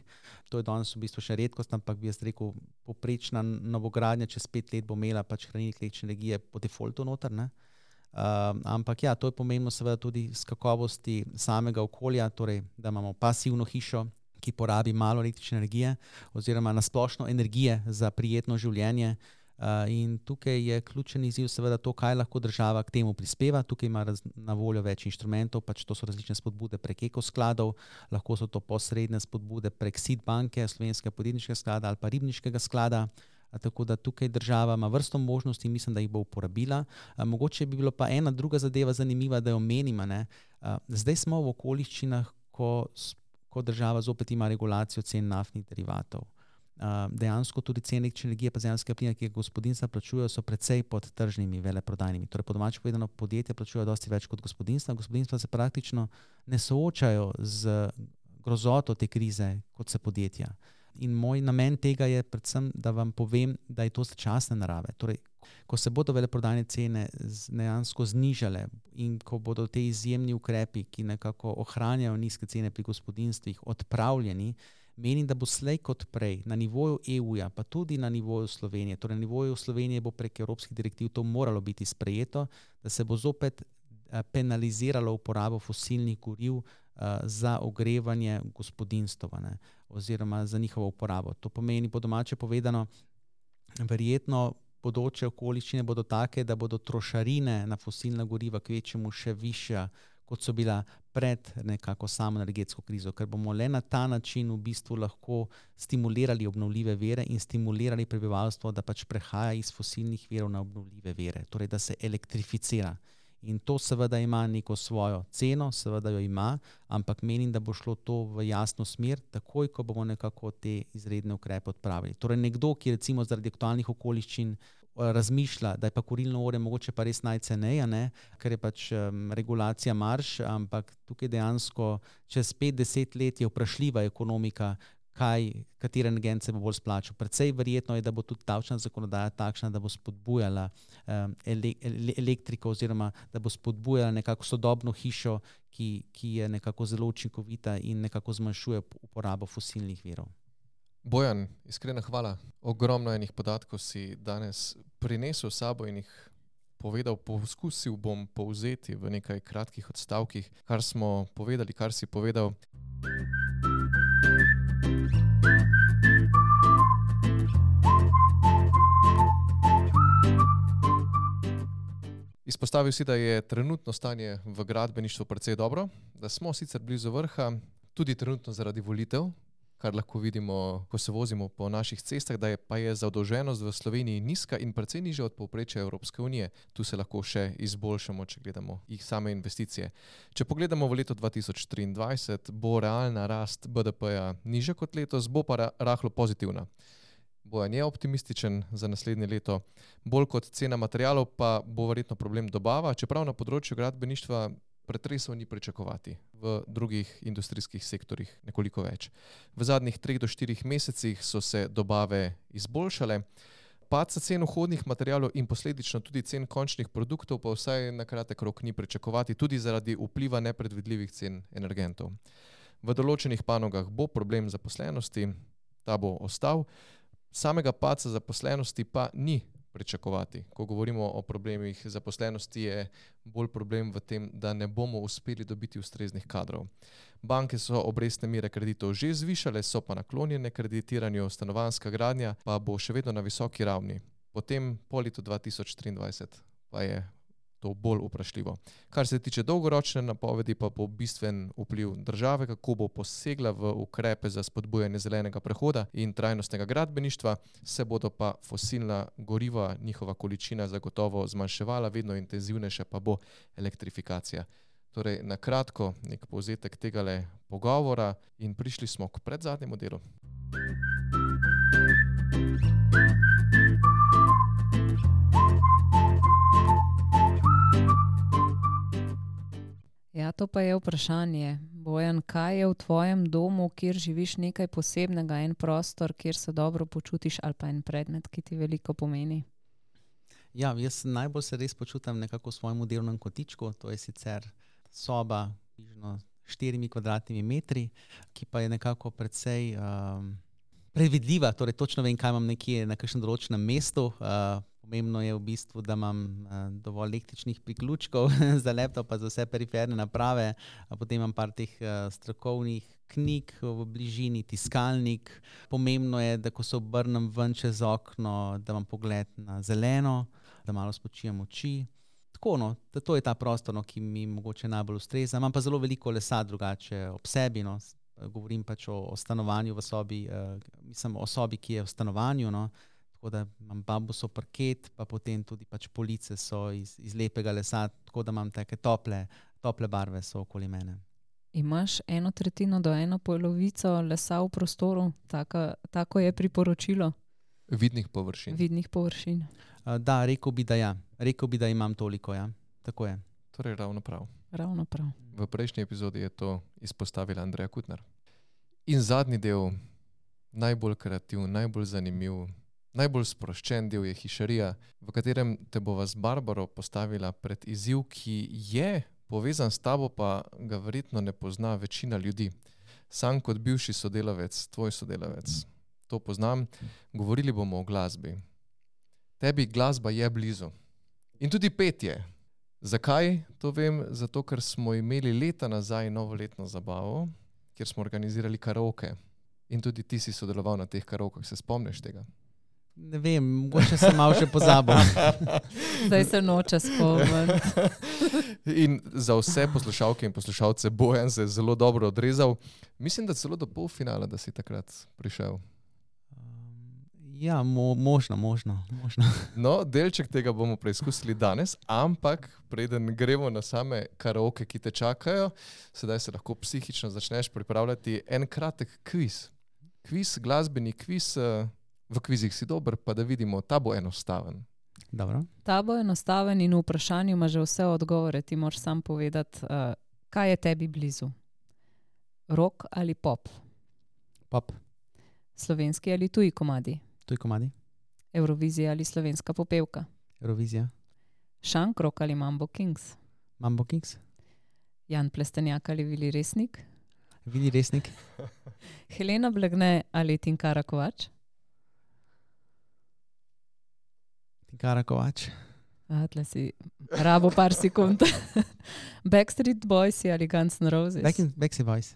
To je danes v bistvu še redkost, ampak bi jaz rekel, poprečna novogradnja čez pet let bo imela pač hranilnik električne energije po defaultu noter. Ne? Uh, ampak ja, to je pomembno, seveda, tudi z kakovosti samega okolja, torej, da imamo pasivno hišo, ki porabi malo električne energije, oziroma nasplošno energije za prijetno življenje. Uh, in tukaj je ključen izziv, seveda, to, kaj lahko država k temu prispeva. Tukaj ima raz, na voljo več inštrumentov, pač to so različne spodbude prek ekoskladov, lahko so to posredne spodbude prek SID banke, Slovenskega podjetniškega sklada ali pa Ribniškega sklada. Tako da tukaj država ima vrsto možnosti, mislim, da jih bo uporabila. Mogoče bi bilo pa ena druga zadeva zanimiva, da jo omenimo. Zdaj smo v okoliščinah, ko, ko država zopet ima regulacijo cen naftnih derivatov. Dejansko tudi cene energije, pa zemljskega plina, ki ga gospodinstva plačujejo, so precej pod tržnimi veleprodajnimi. Torej, po domačem povedano, podjetja plačujejo dosti več kot gospodinstva. Gospodinstva se praktično ne soočajo z grozoto te krize, kot se podjetja. In moj namen tega je predvsem, da vam povem, da je to začasne narave. Torej, ko se bodo veleprodajne cene dejansko znižale in ko bodo te izjemni ukrepi, ki nekako ohranjajo nizke cene pri gospodinstvih, odpravljeni, menim, da bo slej kot prej na nivoju EU-ja, pa tudi na nivoju Slovenije, torej na nivoju Slovenije bo prek evropskih direktiv to moralo biti sprejeto, da se bo zopet eh, penaliziralo uporabo fosilnih goriv za ogrevanje gospodinstva oziroma za njihovo uporabo. To pomeni, po domače povedano, verjetno bodoče okoliščine bodo take, da bodo trošarine na fosilna goriva kvečemu še više, kot so bila pred nekako samo energetsko krizo, ker bomo le na ta način v bistvu lahko stimulirali obnovljive vere in stimulirali prebivalstvo, da pač prehaja iz fosilnih verov na obnovljive vere, torej da se elektrificira. In to seveda ima neko svojo ceno, seveda jo ima, ampak menim, da bo šlo to v jasno smer, takoj, ko bomo nekako te izredne ukrepe odpravili. Torej, nekdo, ki recimo zaradi aktualnih okoliščin eh, razmišlja, da je pa kurilno ure mogoče pa res najceneje, ker je pač um, regulacija marš, ampak tukaj dejansko čez 50 let je vprašljiva ekonomika, kaj, kateri energent se bo bolj splačal. Predvsej verjetno je, da bo tudi davčna zakonodaja takšna, da bo spodbujala um, ele, ele, elektriko, oziroma da bo spodbujala nekako sodobno hišo, ki, ki je nekako zelo učinkovita in nekako zmanjšuje uporabo fosilnih virov. Bojan, iskrena hvala. Ogromno enih podatkov si danes prinesel s sabo in jih povedal. Poskusil bom povzeti v nekaj kratkih odstavkih, kar smo povedali, kar si povedal. Izpostavil si, da je trenutno stanje v gradbeništvu precej dobro, da smo sicer blizu vrha, tudi trenutno zaradi volitev, kar lahko vidimo, ko se vozimo po naših cestah, da je pa je zadolženost v Sloveniji nizka in precej nižja od povprečja Evropske unije. Tu se lahko še izboljšamo, če gledamo jih same investicije. Če pogledamo v leto 2023, bo realna rast BDP-ja nižja kot letos, bo pa rahlo pozitivna. Bojan je optimističen za naslednje leto, bolj kot cena materijalov, pa bo verjetno problem dobava, čeprav na področju gradbeništva pretresov ni pričakovati, v drugih industrijskih sektorjih nekoliko več. V zadnjih treh do štirih mesecih so se dobave izboljšale, padca cen vhodnih materijalov in posledično tudi cen končnih produktov pa vsaj na kratek rok ni pričakovati, tudi zaradi vpliva nepredvidljivih cen energentov. V določenih panogah bo problem zaposlenosti, ta bo ostal, samega padca zaposlenosti pa ni pričakovati. Ko govorimo o problemih zaposlenosti, je bolj problem v tem, da ne bomo uspeli dobiti ustreznih kadrov. Banke so obrestne mere kreditov že zvišale, so pa naklonjene kreditiranju, stanovanska gradnja pa bo še vedno na visoki ravni. Potem po letu 2023 pa je to bolj vprašljivo. Kar se tiče dolgoročne napovedi, pa bo bistven vpliv države, kako bo posegla v ukrepe za spodbujanje zelenega prehoda in trajnostnega gradbeništva, se bodo pa fosilna goriva, njihova količina zagotovo zmanjševala, vedno intenzivnejša pa bo elektrifikacija. Torej, na kratko, nek povzetek tega pogovora, in prišli smo k predzadnjemu delu. Ja, to pa je vprašanje. Bojan, kaj je v tvojem domu, kjer živiš nekaj posebnega, en prostor, kjer se dobro počutiš, ali pa en predmet, ki ti veliko pomeni? Ja, jaz najbolj se res počutim nekako v svojem delovnem kotičku. To je sicer soba s štirimi kvadratnimi metri, ki pa je nekako precej um, predvidljiva. Torej, točno vem, kaj imam nekje na kakšnem določenem mestu. Uh, Pomembno je v bistvu, da imam uh, dovolj električnih priključkov [laughs] za laptop, pa za vse periferne naprave, uh, potem imam par teh uh, strokovnih knjig v bližini, tiskalnik. Pomembno je, da ko se obrnem ven čez okno, da imam pogled na zeleno, da malo spočijem oči. Tako, no, to je ta prostor, no, ki mi mogoče najbolj ustreza. Imam pa zelo veliko lesa drugače ob sebi. No. Govorim pač o, o stanovanju v sobi, uh, mislim o sobi, ki je v stanovanju. No. Tako da imam bambusov parket, pa potem tudi pač police so iz, iz lepega lesa, tako da imam take tople, tople barve okoli mene. Imaš eno tretjino do eno polovico lesa v prostoru, tako, tako je priporočilo. Vidnih površin. Vidnih površin. Uh, da, rekel bi, da ja. Rekel bi, da imam toliko. Ja. Tako je. Torej, ravno prav. ravno prav. V prejšnji epizodi je to izpostavila Andreja Kutner. In zadnji del, najbolj kreativen, najbolj zanimiv, Najbolj sproščen del je hišarija, v katerem te bo vas Barbara postavila pred izziv, ki je povezan s tabo, pa ga verjetno ne pozna večina ljudi. Sam kot bivši sodelavec, tvoj sodelavec, to poznam, govorili bomo o glasbi. Tebi glasba je blizu. In tudi petje. Zakaj to vem? Zato, ker smo imeli leta nazaj novoletno zabavo, kjer smo organizirali karaoke. In tudi ti si sodeloval na teh karaokah, se spomniš tega? Ne vem, mogoče sem malo še pozabil. [laughs] Zdaj se noče spomniti. [laughs] in za vse poslušalke in poslušalce Bojan se je zelo dobro odrezal. Mislim, da celo do polfinala, da si takrat prišel. Um, ja, mo možno, možno, možno. [laughs] no, delček tega bomo preizkusili danes, ampak preden gremo na same karaoke, ki te čakajo, sedaj se lahko psihično začneš pripravljati en kratek kviz. Kviz, glasbeni kviz. Uh, v kvizih si dober, pa da vidimo, ta bo enostaven. Dobro. Ta bo enostaven in v vprašanju ima že vse odgovore. Ti moraš sam povedati, uh, kaj je tebi blizu. Rok ali pop? Pop. Slovenski ali tuji komadi? Tuji komadi. Eurovizija ali slovenska popevka? Eurovizija. Šankrok ali Mambo Kings? Mambo Kings. Jan Plestenjak ali Vili Resnik? Vili Resnik. [laughs] Helena Blegne ali Tinkara Kovač? Gara Kovač. Atle si rabo par sekund. [laughs] Backstreet Boys ali Guns N' Roses. Backstreet Boys.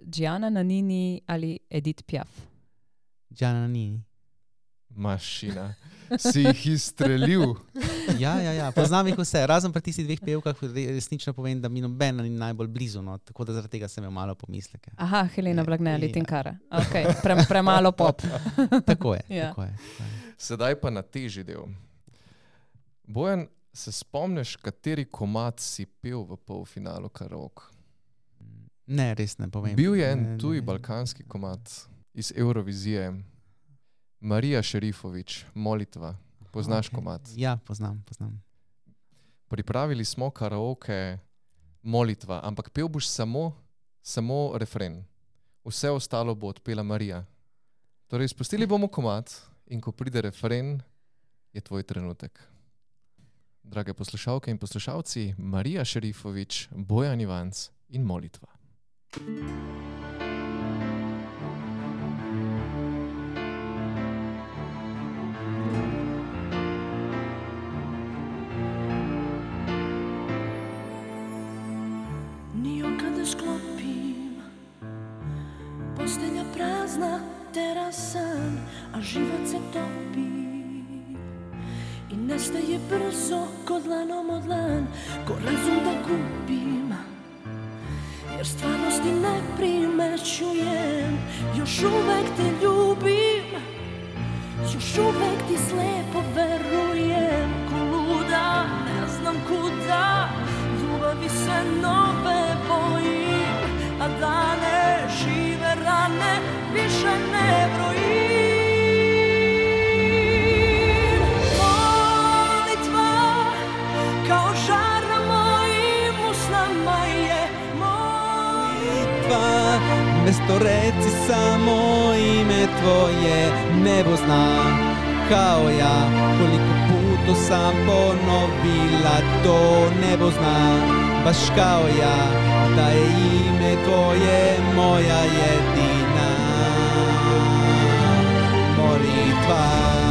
Gianna Nanini ali Edith Piaf. Gianna Nanini. Mašina. Si jih izstrelil. [laughs] Ja, ja, ja. poznam jih vse, razen pri tistih dveh pevkah, re- resnično povem, da mi nobena ni najbolj blizu, no, tako da zaradi tega sem imel malo pomisleke. Aha, Helena Ja, Blagne ali ja. Tinkara. Okay. Pre, premalo pop. [laughs] Tako je. Ja. tako je. Sedaj pa na težji del. Bojan, se spomniš, kateri komat si pil v polfinalu karaoke? Ne, res ne povem. Bil je en ne, tuj ne. balkanski komat iz Eurovizije, Marija Šerifovič, Molitva. Poznaš Okej. komat? Ja, poznam. poznam. Pripravili smo karaoke, molitva, ampak pel boš samo, samo refren. Vse ostalo bo odpela Marija. Torej, spustili bomo komat in ko pride refren, je tvoj trenutek. Drage poslušalke in poslušalci, Marija Šerifovič, Bojan Ivanc in molitva. Nio kada sklopim Postelja prazna, terasan A život se topi I nestaje brzo ko dlanom od dlan Ko razum da gubim. Jer stvarnosti ne primećujem Još uvek te ljubim. Još uvek ti slepo verujem Ko luda, ne znam kuda Ljubavi se nove mesto reci samo ime tvoje, nebo zna kao ja, koliko puto sam ponovila to nebo zna, baš kao ja, da je ime tvoje moja jedina. Molitva.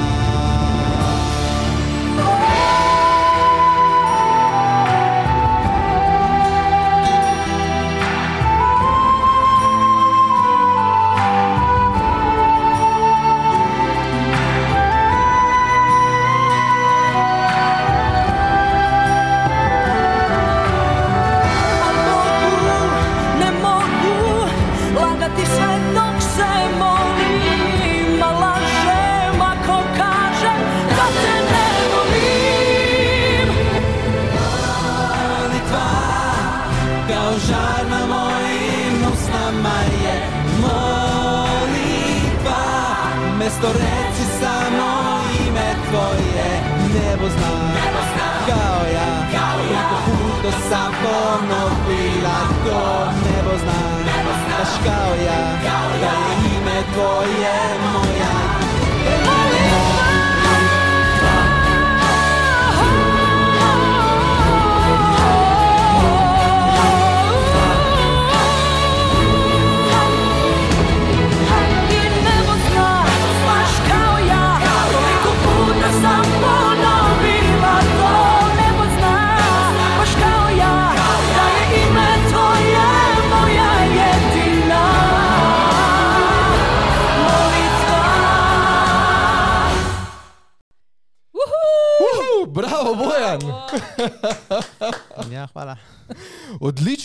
Mesto reci samo ime tvoje. Nebo zna, kao ja. Koliko puto sam ponovila to. Nebo zna, baš kao ja. Da je ime tvoje moja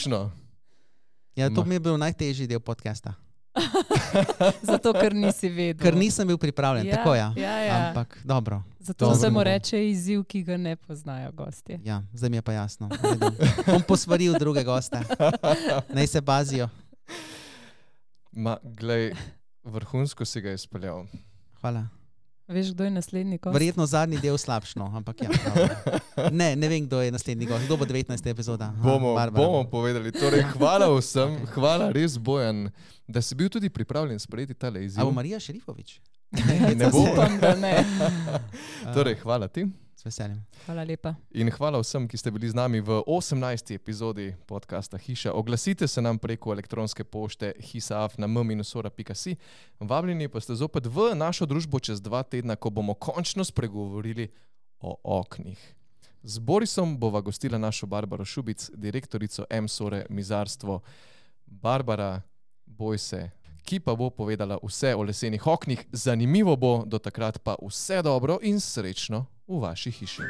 Odlično! Ja, to mi je bil najtežji del podcasta [laughs] Zato, ker nisi vedel. Ker nisem bil pripravljen, Ja, tako ja. ja, ja. Ampak dobro. Zato Dobro. se mu reče izziv, ki ga ne poznajo gostje. Ja, zdaj mi je pa jasno. Bom posvaril druge goste. Naj se bazijo. Ma, glej, vrhunsko si ga izpeljal. Hvala. Veš, kdo je naslednji gost? Verjetno zadnji del slabšno, ampak ja. dobro. Ne, ne vem, kdo je naslednji gost. Kdo bo 19. epizoda? Aha, Bomo, Barbara bomo bo. povedali. Torej, hvala vsem, hvala res Bojan, da si bil tudi pripravljen sprejeti tale A izziv. bo Marija Šerifovič? Ne [laughs] bo. Upam, da ne. Torej, hvala ti. S veseljem. Hvala lepa. In hvala vsem, ki ste bili z nami v 18. epizodi podcasta Hiša. Oglasite se nam preko elektronske pošte hisaaf.m-sora.si. Vabljeni pa ste zopet v našo družbo čez dva tedna, ko bomo končno spregovorili o oknih. Z Borisom bova gostila našo Barbaro Šubic, direktorico M-sore Mizarstvo. Barbara, boj se, ki pa bo povedala vse o lesenih oknih. Zanimivo bo, do takrat pa vse dobro in srečno v vaši hiši.